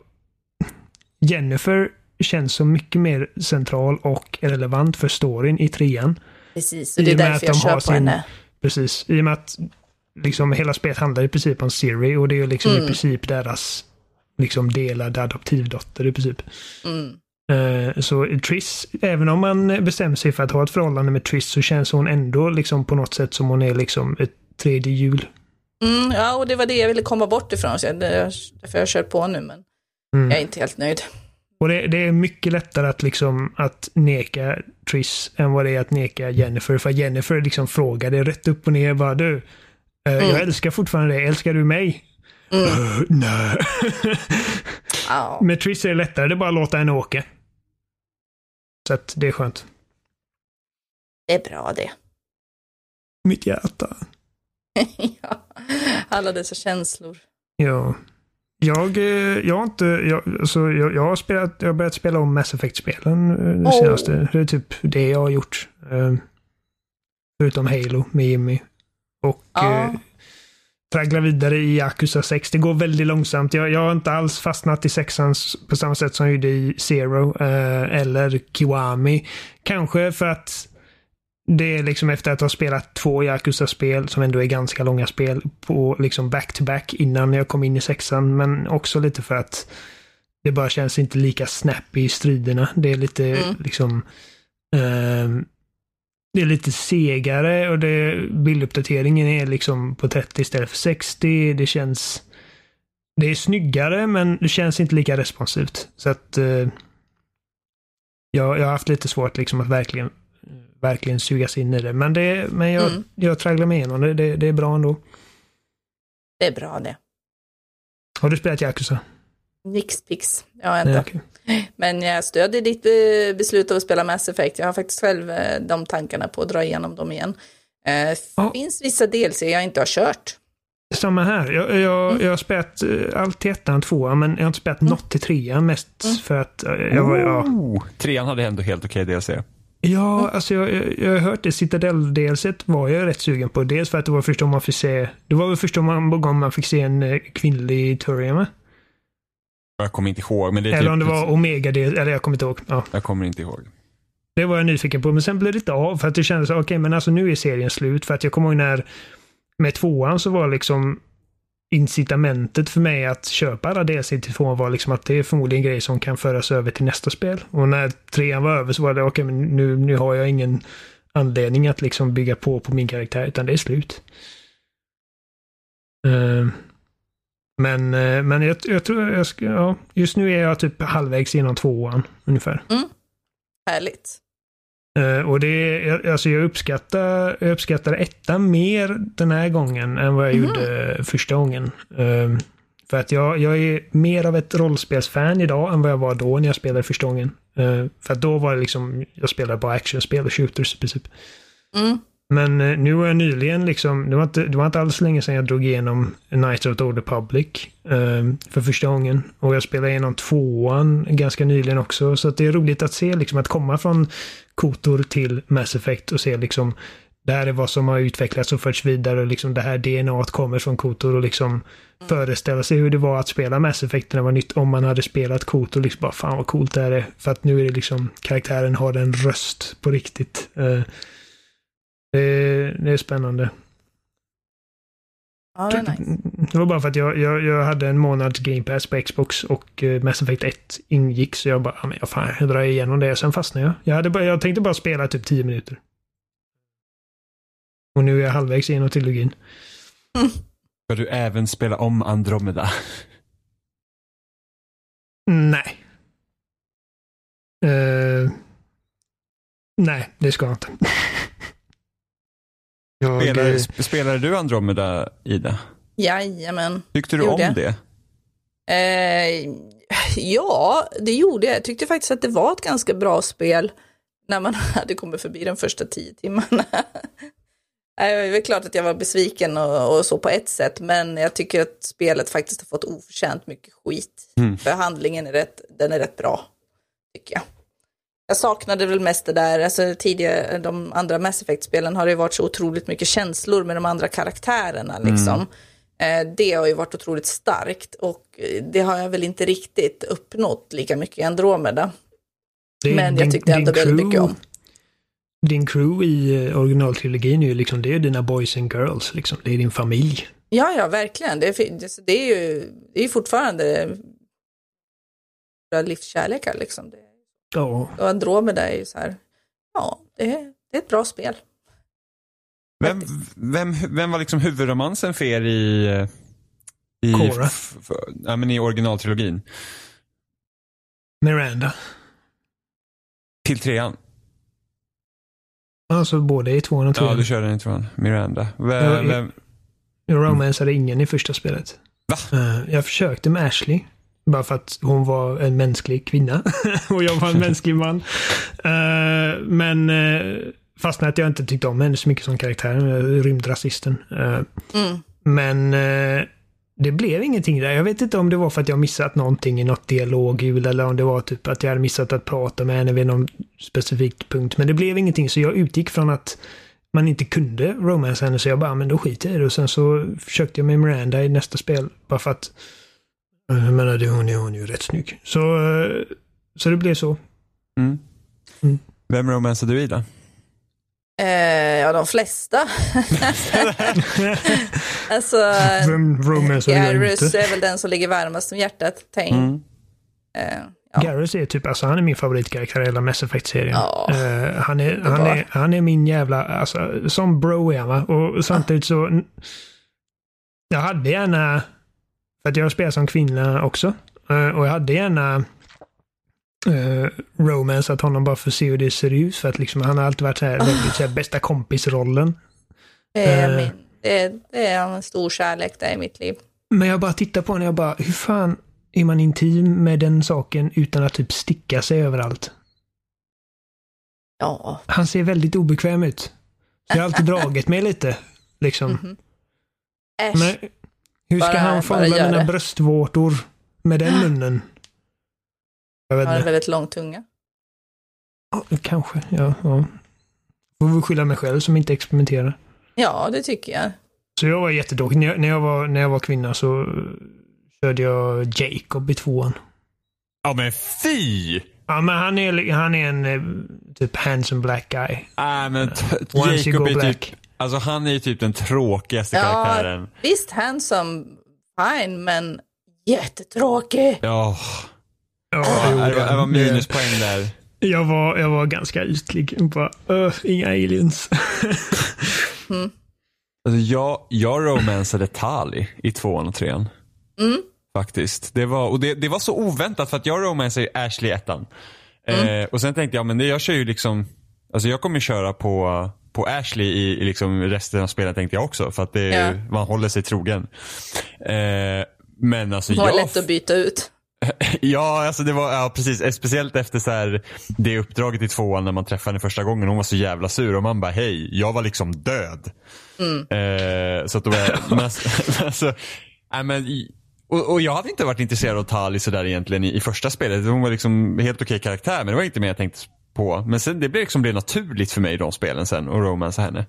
Jennifer känns så mycket mer central och relevant för storyn i trean. Precis, och det är därför jag kör på sin, henne. Precis, i och med att liksom hela spelet handlar i princip om Siri och det är liksom mm. i princip deras liksom delade adoptivdotter i princip. Mm. Uh, så Triss, även om man bestämmer sig för att ha ett förhållande med Triss så känns hon ändå liksom på något sätt som hon är liksom ett tredje hjul. Mm, ja, och det var det jag ville komma bort ifrån. Så är därför jag kört på nu, men mm. jag är inte helt nöjd. Och det, det, är mycket lättare att, liksom, att neka Triss än vad det är att neka Jennifer. För Jennifer liksom frågade rätt upp och ner bara du, uh, mm. jag älskar fortfarande dig, älskar du mig? Mm. Uh, nej. oh. Med Triss är det lättare, det är bara att låta henne åka. Så att det är skönt. Det är bra det. Mitt hjärta. ja, alla dessa känslor. Ja. Jag, eh, jag har inte, jag, alltså, jag, jag, har spelat, jag har börjat spela om Mass Effect-spelen eh, det oh. senaste. Det är typ det jag har gjort. Um, förutom Halo med Jimmy. Och ja. uh, traggla vidare i Yakuza 6. Det går väldigt långsamt. Jag, jag har inte alls fastnat i sexan på samma sätt som jag gjorde i Zero uh, eller Kiwami. Kanske för att det är liksom efter att ha spelat två Yakuza-spel, som ändå är ganska långa spel, på liksom back-to-back -back innan jag kom in i sexan. Men också lite för att det bara känns inte lika snappy i striderna. Det är lite mm. liksom... Uh, det är lite segare och det, bilduppdateringen är liksom på 30 istället för 60. Det känns... Det är snyggare men det känns inte lika responsivt. Så att... Uh, jag, jag har haft lite svårt liksom att verkligen verkligen sugas in i det. Men, det, men jag, mm. jag tragglar mig igenom det. det. Det är bra ändå. Det är bra det. Har du spelat Yakuza? Nix pix. Har inte. Nej, okay. Men jag stödjer ditt eh, beslut att spela Mass Effect. Jag har faktiskt själv eh, de tankarna på att dra igenom dem igen. Det eh, ja. finns vissa DLC jag inte har kört. Samma här. Jag, jag, mm. jag har spelat allt till ettan tvåan, men jag har inte spelat mm. något till trean. Mest mm. för att jag var... Ja. Oh, trean hade ändå helt okej okay DLC. Ja, alltså jag, jag, jag har hört det. Citadel-delset var jag rätt sugen på. Dels för att det var första man fick se... Det var väl första gången man fick se en eh, kvinnlig Turian med. Jag kommer inte ihåg. Men det eller typ... om det var Omega del, eller jag kommer inte ihåg. Ja. Jag kommer inte ihåg. Det var jag nyfiken på, men sen blev det inte av för att det kändes, okej okay, men alltså nu är serien slut. För att jag kommer ihåg när med tvåan så var liksom incitamentet för mig att köpa alla DLC till tvåan var liksom att det är förmodligen grejer som kan föras över till nästa spel. Och när trean var över så var det okej, okay, men nu, nu har jag ingen anledning att liksom bygga på på min karaktär, utan det är slut. Uh, men, uh, men jag, jag, tror jag ska, ja, just nu är jag typ halvvägs inom tvåan ungefär. Mm. Härligt. Uh, och det, alltså jag uppskattar, jag uppskattar ettan mer den här gången än vad jag mm. gjorde första gången. Uh, för att jag, jag är mer av ett rollspelsfan idag än vad jag var då när jag spelade första gången. Uh, för att då var det liksom, jag spelade bara actionspel och shooters i princip. Mm. Men nu har jag nyligen liksom, det var, inte, det var inte alls länge sedan jag drog igenom Knights of the Old Republic för första gången. Och jag spelade igenom tvåan ganska nyligen också. Så att det är roligt att se liksom att komma från kotor till Mass Effect och se liksom det här är vad som har utvecklats och förts vidare och liksom det här DNA kommer från Kotor och liksom mm. föreställa sig hur det var att spela Mass Effect när det var nytt om man hade spelat Kotor liksom bara fan vad coolt det här är. För att nu är det liksom karaktären har en röst på riktigt. Det, det, är spännande. Ja, det, är nice. det var bara för att jag, jag, jag hade en månads Game Pass på Xbox och uh, Mass Effect 1 ingick så jag bara, ja men fan, jag drar igenom det. Sen fastnade jag. Jag, hade bara, jag tänkte bara spela typ 10 minuter. Och nu är jag halvvägs igenom trilogin. Mm. Ska du även spela om Andromeda? Nej. Uh, nej, det ska jag inte. Jag... Spelar, spelade du Andromeda, Ida? Jajamän. Tyckte du gjorde. om det? Uh, ja, det gjorde jag. Jag tyckte faktiskt att det var ett ganska bra spel när man hade kommit förbi de första tio timmarna. Det är klart att jag var besviken och, och, så på ett sätt, men jag tycker att spelet faktiskt har fått oförtjänt mycket skit. Mm. För handlingen är rätt, den är rätt bra, tycker jag. Jag saknade väl mest det där, alltså tidigare, de andra Mass Effect-spelen har det ju varit så otroligt mycket känslor med de andra karaktärerna liksom. Mm. Det har ju varit otroligt starkt och det har jag väl inte riktigt uppnått lika mycket i Andromeda. Men jag tyckte ändå väldigt mycket om din crew i eh, originaltrilogin är ju liksom, det är dina boys and girls, liksom. Det är din familj. Ja, ja, verkligen. Det är, det är ju det är fortfarande livskärlekar liksom. Det. Ja. Och Andromeda är ju så här, ja, det är, det är ett bra spel. Vem, vem, vem var liksom huvudromansen för er i, i, Cora. ja, men i originaltrilogin? Miranda. Till trean? Alltså både i tvåan och trean. Ja, du körde den i tvåan. Miranda. Vem, vem... Jag romansade ingen i första spelet. Va? Eh, jag försökte med Ashley. Bara för att hon var en mänsklig kvinna och jag var en mänsklig man. Uh, men uh, fastnade att jag inte tyckte om henne så mycket som karaktär. Rymdrasisten. Uh, mm. Men det blev ingenting där. Jag vet inte om det var för att jag missat någonting i något dialoghjul eller om det var typ att jag hade missat att prata med henne vid någon specifik punkt. Men det blev ingenting så jag utgick från att man inte kunde romance henne så jag bara, men då skiter jag i det. Och sen så försökte jag med Miranda i nästa spel bara för att jag menar, det, hon, är, hon är ju rätt snygg. Så, eh, så det blev så. Mm. Mm. Vem romansar du i då? Eh, ja, de flesta. alltså, Vem romansar Garrus är väl den som ligger varmast om hjärtat. Tänk. Mm. Eh, ja. Garrus är typ, alltså han är min favoritkaraktär i hela Mass Effect-serien. Ja, uh, han, är, han, är, han är min jävla, alltså som bro är han va? Och samtidigt så, jag hade gärna för att jag spelar som kvinna också. Uh, och jag hade gärna uh, romance att honom bara för att se hur det ser ut. För att liksom, han har alltid varit så här, väldigt så här, bästa kompisrollen. Det är, min, det, det är en stor kärlek där i mitt liv. Men jag bara tittar på honom och jag bara, hur fan är man intim med den saken utan att typ sticka sig överallt? Ja. Han ser väldigt obekväm ut. Så jag har alltid dragit mig lite. Liksom. Mm -hmm. Äsch. Men, hur ska bara, han fånga mina det. bröstvårtor med den munnen? Jag vet har en väldigt lång tunga. Ja, kanske, ja. ja. Får väl skylla mig själv som inte experimenterar. Ja, det tycker jag. Så jag var jättedålig. När jag, när jag, var, när jag var kvinna så körde jag Jacob i tvåan. Ja men fy! Ja men han är, han är en eh, typ handsome black guy. Nej äh, men Jacob är black. typ Alltså han är ju typ den tråkigaste ja, karaktären. Visst, handsome, fine, men jättetråkig. Ja. Ja, det, var, det var minuspoäng där. Jag var, jag var ganska ytlig. Bara, uh, inga aliens. mm. alltså jag, jag romansade Tali i tvåan och trean. Mm. Faktiskt. Det var, och det, det var så oväntat för att jag romansade Ashley i ettan. Mm. Eh, och sen tänkte jag, men det, jag kör ju liksom, alltså jag kommer köra på på Ashley i, i liksom resten av spelet tänkte jag också. För att det, ja. man håller sig trogen. Eh, men alltså det var jag... lätt att byta ut. ja, alltså det var, ja precis. Speciellt efter så här, det uppdraget i tvåan när man träffade henne första gången. Hon var så jävla sur och man bara hej, jag var liksom död. Mm. Eh, så att då var men, alltså, äh, men, och, och, jag hade inte varit intresserad av Tali sådär egentligen i, i första spelet. Hon var liksom helt okej karaktär men det var inte mer jag tänkte på. Men sen det blev liksom blev naturligt för mig i de spelen sen och romansa henne.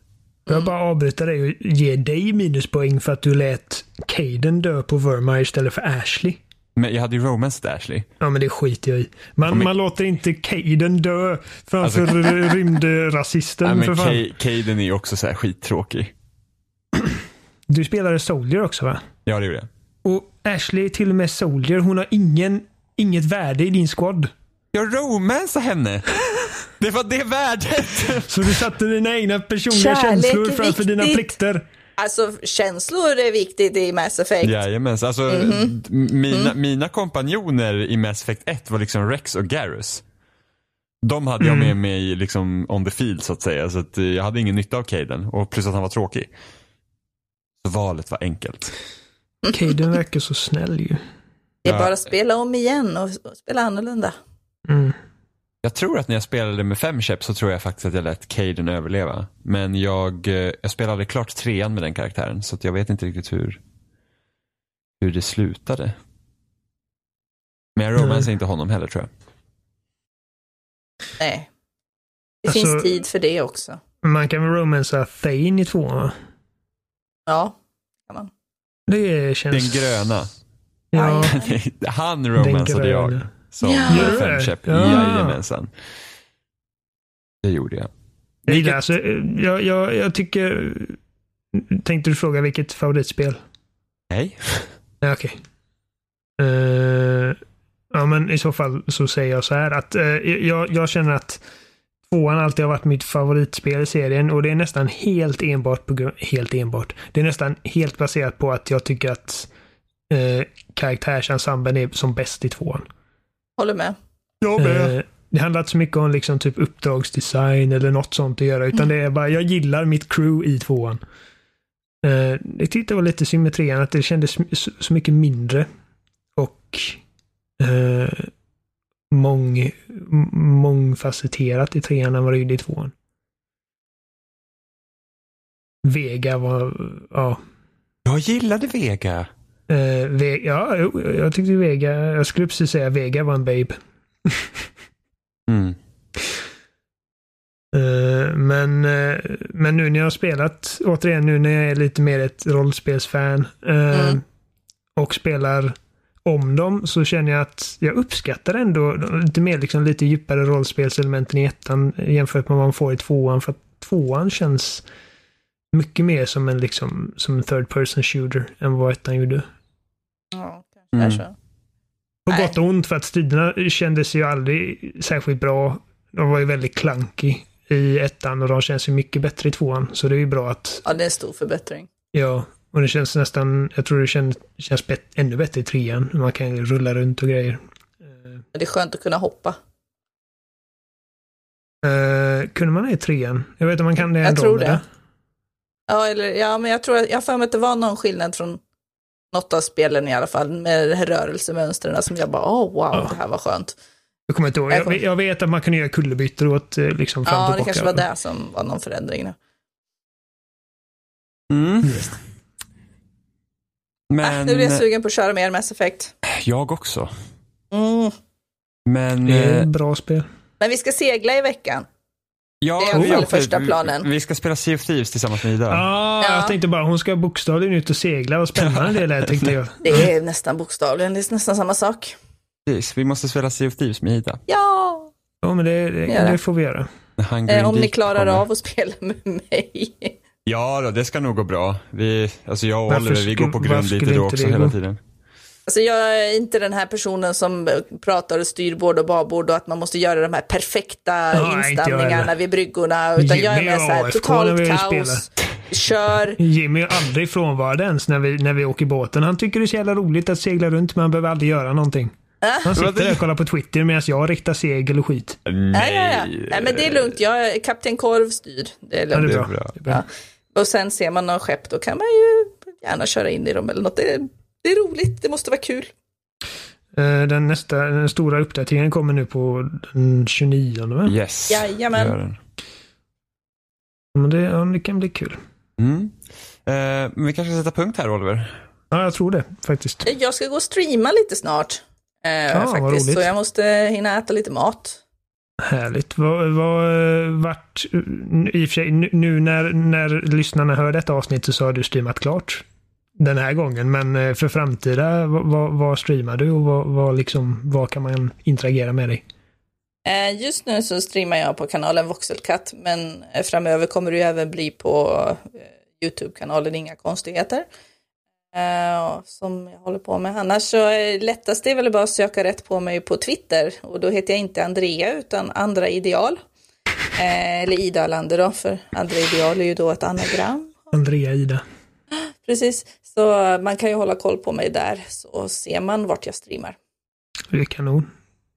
Jag bara avbryta dig och ge dig minuspoäng för att du lät Caden dö på Verma istället för Ashley. Men jag hade ju romansat Ashley. Ja men det skiter jag i. Man, man låter inte Caden dö framför alltså, rymdrasisten. Ja, men för Caden är ju också så här skittråkig. Du spelade Soldier också va? Ja det gjorde jag. Och Ashley är till och med Soldier. Hon har ingen, inget värde i din squad. Jag romansade henne. Det var det värdet. Så du satte dina egna personliga Kärlek känslor framför dina plikter? Alltså känslor är viktigt i Mass Effect. Jajamän, alltså mm -hmm. mina, mm. mina kompanjoner i Mass Effect 1 var liksom Rex och Garrus. De hade jag med mm. mig liksom on the field så att säga. Så att jag hade ingen nytta av Caden och plus att han var tråkig. Så valet var enkelt. Caden verkar så snäll ju. Det är bara att spela om igen och spela annorlunda. Mm. Jag tror att när jag spelade med fem käpp så tror jag faktiskt att jag lät Caden överleva. Men jag, eh, jag spelade klart trean med den karaktären så jag vet inte riktigt hur, hur det slutade. Men jag romansar mm. inte honom heller tror jag. Nej. Det alltså, finns tid för det också. Man kan väl romansa Thane i tvåan Ja, kan man. Det känns... Den gröna. Ja. Han romansade jag som ja. femkäpp. Ja. Jajamensan. Det gjorde jag. Vilket... Alltså, jag, jag, jag tycker... Tänkte du fråga vilket favoritspel? Nej. Ja, Okej. Okay. Uh, eh, ja, men i så fall så säger jag så här att eh, jag, jag känner att tvåan alltid har varit mitt favoritspel i serien och det är nästan helt enbart på helt enbart. Det är nästan helt baserat på att jag tycker att eh, karaktärsensemblen är som bäst i tvåan. Håller med. Jag med. Eh, det handlar inte så mycket om liksom typ uppdragsdesign eller något sånt att göra, utan mm. det är bara, jag gillar mitt crew i tvåan. Eh, jag tyckte det var lite symmetrian, att det kändes så mycket mindre. Och eh, mång, mångfacetterat i trean än vad det gjorde i tvåan. Vega var, ja. Jag gillade Vega. Eh, Ve ja, jag tyckte Vega, jag skulle precis säga Vega var en babe. mm. Eh, men, eh, men nu när jag har spelat, återigen nu när jag är lite mer ett rollspelsfan mm. och spelar om dem så känner jag att jag uppskattar ändå lite mer liksom lite djupare rollspelselementen i ettan jämfört med vad man får i tvåan. För att tvåan känns mycket mer som en liksom som en third person shooter än vad ettan gjorde. Ja, kanske mm. På gott och ont för att striderna kändes ju aldrig särskilt bra. De var ju väldigt clunky i ettan och de känns ju mycket bättre i tvåan. Så det är ju bra att... Ja, det är en stor förbättring. Ja, och det känns nästan, jag tror det känns, känns bet, ännu bättre i trean. Man kan rulla runt och grejer. Det är skönt att kunna hoppa. Uh, kunde man det i trean? Jag vet inte om man kan det Jag tror det. Ja, eller, ja, men jag tror jag har för mig att det var någon skillnad från något av spelen i alla fall med det här rörelsemönstren som jag bara, oh, wow, ja. det här var skönt. Jag kommer inte ihåg. Jag, jag, vet att man kunde göra kullerbyttor åt eh, liksom fram Ja, det kanske var det som var någon förändring. Mm. Men... Äh, nu blir jag sugen på att köra mer Mass Effect. Jag också. Mm. Men... Det är ett eh, bra spel. Men vi ska segla i veckan. Ja, det är i alla fall första planen. Vi, ska spela Sea of Thieves tillsammans med Ida. Ah, ja, jag tänkte bara hon ska bokstavligen ut och segla. Vad spännande det lät tänkte jag. Det är nästan bokstavligen, det är nästan samma sak. Precis, vi måste spela Sea of Thieves med Ida. Ja! Ja, men det, det, det får vi göra. Eh, om ni klarar kommer. av att spela med mig. Ja, då, det ska nog gå bra. Vi, alltså jag och Oliver, vi går på grund lite då också hela tiden. Alltså jag är inte den här personen som pratar styrbord och babord och att man måste göra de här perfekta ja, inställningarna vid bryggorna. Utan Jimmy jag är mer såhär, totalt kaos. Kör. Jimmy är aldrig frånvarande ens när vi, när vi åker båten. Han tycker det är så jävla roligt att segla runt men han behöver aldrig göra någonting. Han sitter där och kollar på Twitter medan jag riktar segel och skit. Nej. Ja, ja, ja. Nej, men det är lugnt. Jag är Kapten Korv styr. Det är lugnt. Ja, det är bra. Det är bra. Ja. Och sen ser man någon skepp, då kan man ju gärna köra in i dem eller något. Det är, det är roligt, det måste vara kul. Eh, den nästa, den stora uppdateringen kommer nu på den 29 va? Yes. Jajamän. Men det, ja, det kan bli kul. Mm. Eh, men vi kanske ska sätta punkt här Oliver? Ja, jag tror det faktiskt. Jag ska gå och streama lite snart. Eh, ja, faktiskt, så jag måste hinna äta lite mat. Härligt. Vad, vad, vart, i och för sig, nu när, när lyssnarna hör detta avsnitt så har du streamat klart den här gången. Men eh, för framtida, vad, vad streamar du och vad, vad, liksom, vad kan man interagera med dig? Eh, just nu så streamar jag på kanalen Voxelkatt, men framöver kommer det även bli på YouTube-kanalen Inga konstigheter. Som jag håller på med. Annars så är lättast är väl bara att söka rätt på mig på Twitter och då heter jag inte Andrea utan Andra Ideal. Eller Ida Alander då, för Andra Ideal är ju då ett anagram. Andrea Ida. Precis, så man kan ju hålla koll på mig där så ser man vart jag streamar. Det är kanon.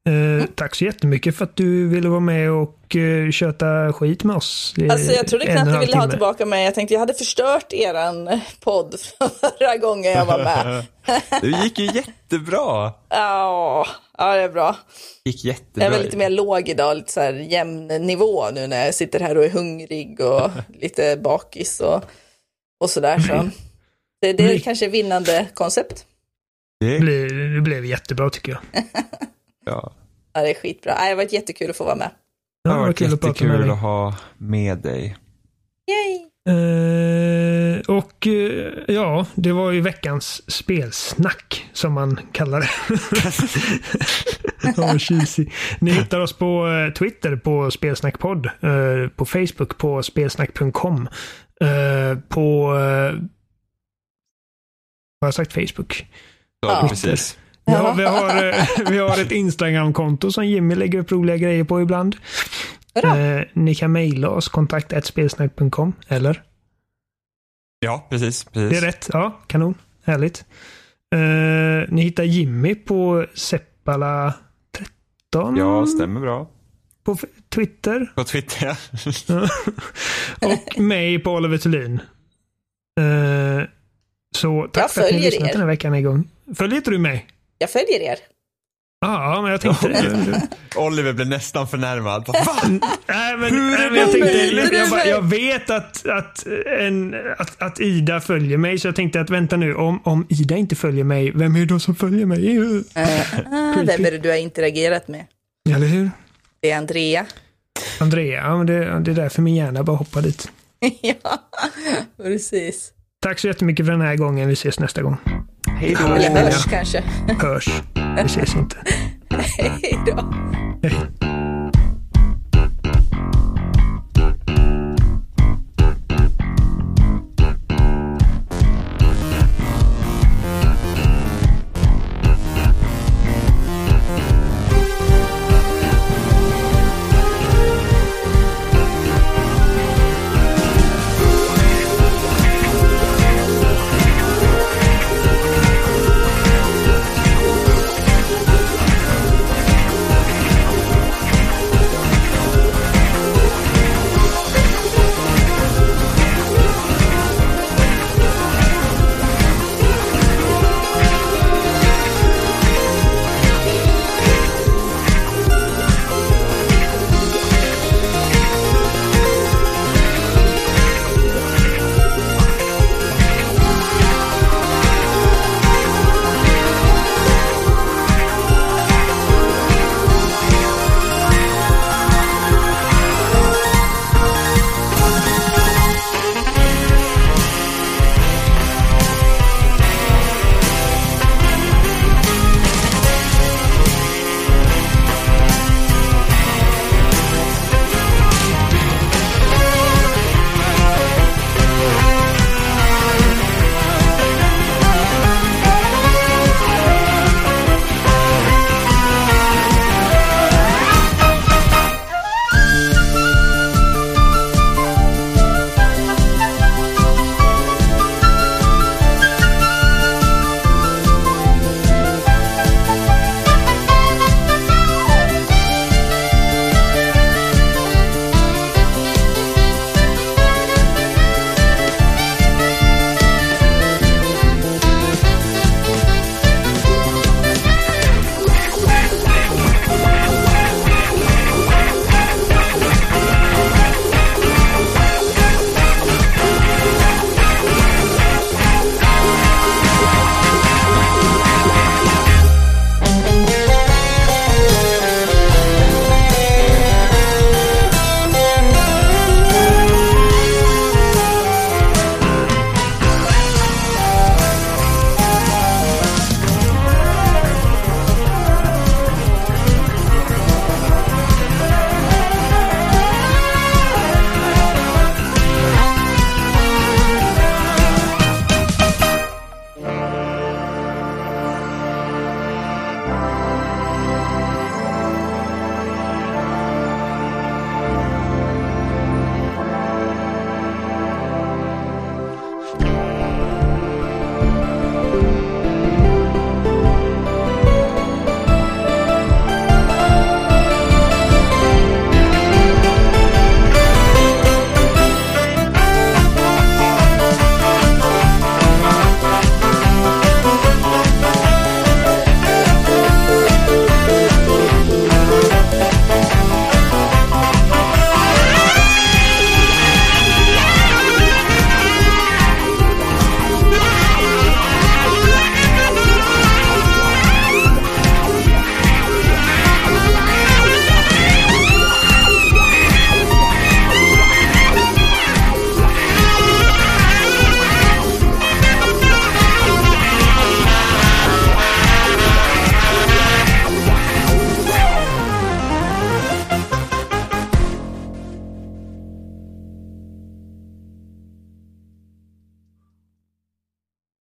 Eh, mm. Tack så jättemycket för att du ville vara med och eh, köta skit med oss. Alltså jag trodde knappt du ville ha tillbaka mig. Jag tänkte jag hade förstört eran podd förra gången jag var med. det gick ju jättebra. Ja, ja det är bra. Det gick jättebra. Jag är väl lite mer låg idag, lite så här jämn nivå nu när jag sitter här och är hungrig och lite bakis och, och sådär. Så. Det, det är kanske vinnande koncept. Det blev, det blev jättebra tycker jag. Ja. ja, det är skitbra. Det har varit jättekul att få vara med. Det har varit jättekul att, att ha med dig. Yay! Uh, och uh, ja, det var ju veckans spelsnack som man kallar det. oh, Ni hittar oss på uh, Twitter på spelsnackpodd. på Facebook på spelsnack.com. på... har jag sagt Facebook? Ja, precis. Vi har, vi har, eh, vi har ett Instagram-konto som Jimmy lägger upp roliga grejer på ibland. Eh, ni kan mejla oss, kontakt.spelsnack.com, eller? Ja, precis, precis. Det är rätt. Ja, kanon. Härligt. Eh, ni hittar Jimmy på Seppala 13. Ja, stämmer bra. På Twitter. På Twitter, ja. och mig på Oliver Thulin. Uh, så tack för att ni lyssnat den här veckan en gång. Följer inte du mig? Jag följer er. Ja, men jag tänkte... Oliver blev nästan förnärmad. Va? nej, men, nej, men jag tänkte... Jag, bara, jag vet att, att, en, att, att, Ida följer mig, så jag tänkte att vänta nu, om, om Ida inte följer mig, vem är det då som följer mig? Uh, uh, vem är det du har interagerat med? Eller hur? Det är Andrea. Andrea, ja, men det, det är därför min hjärna bara hoppar dit. ja, precis. Tack så jättemycket för den här gången. Vi ses nästa gång. Hej då. Eller hörs kanske. Hörs. Vi ses inte. Hej då. Hej.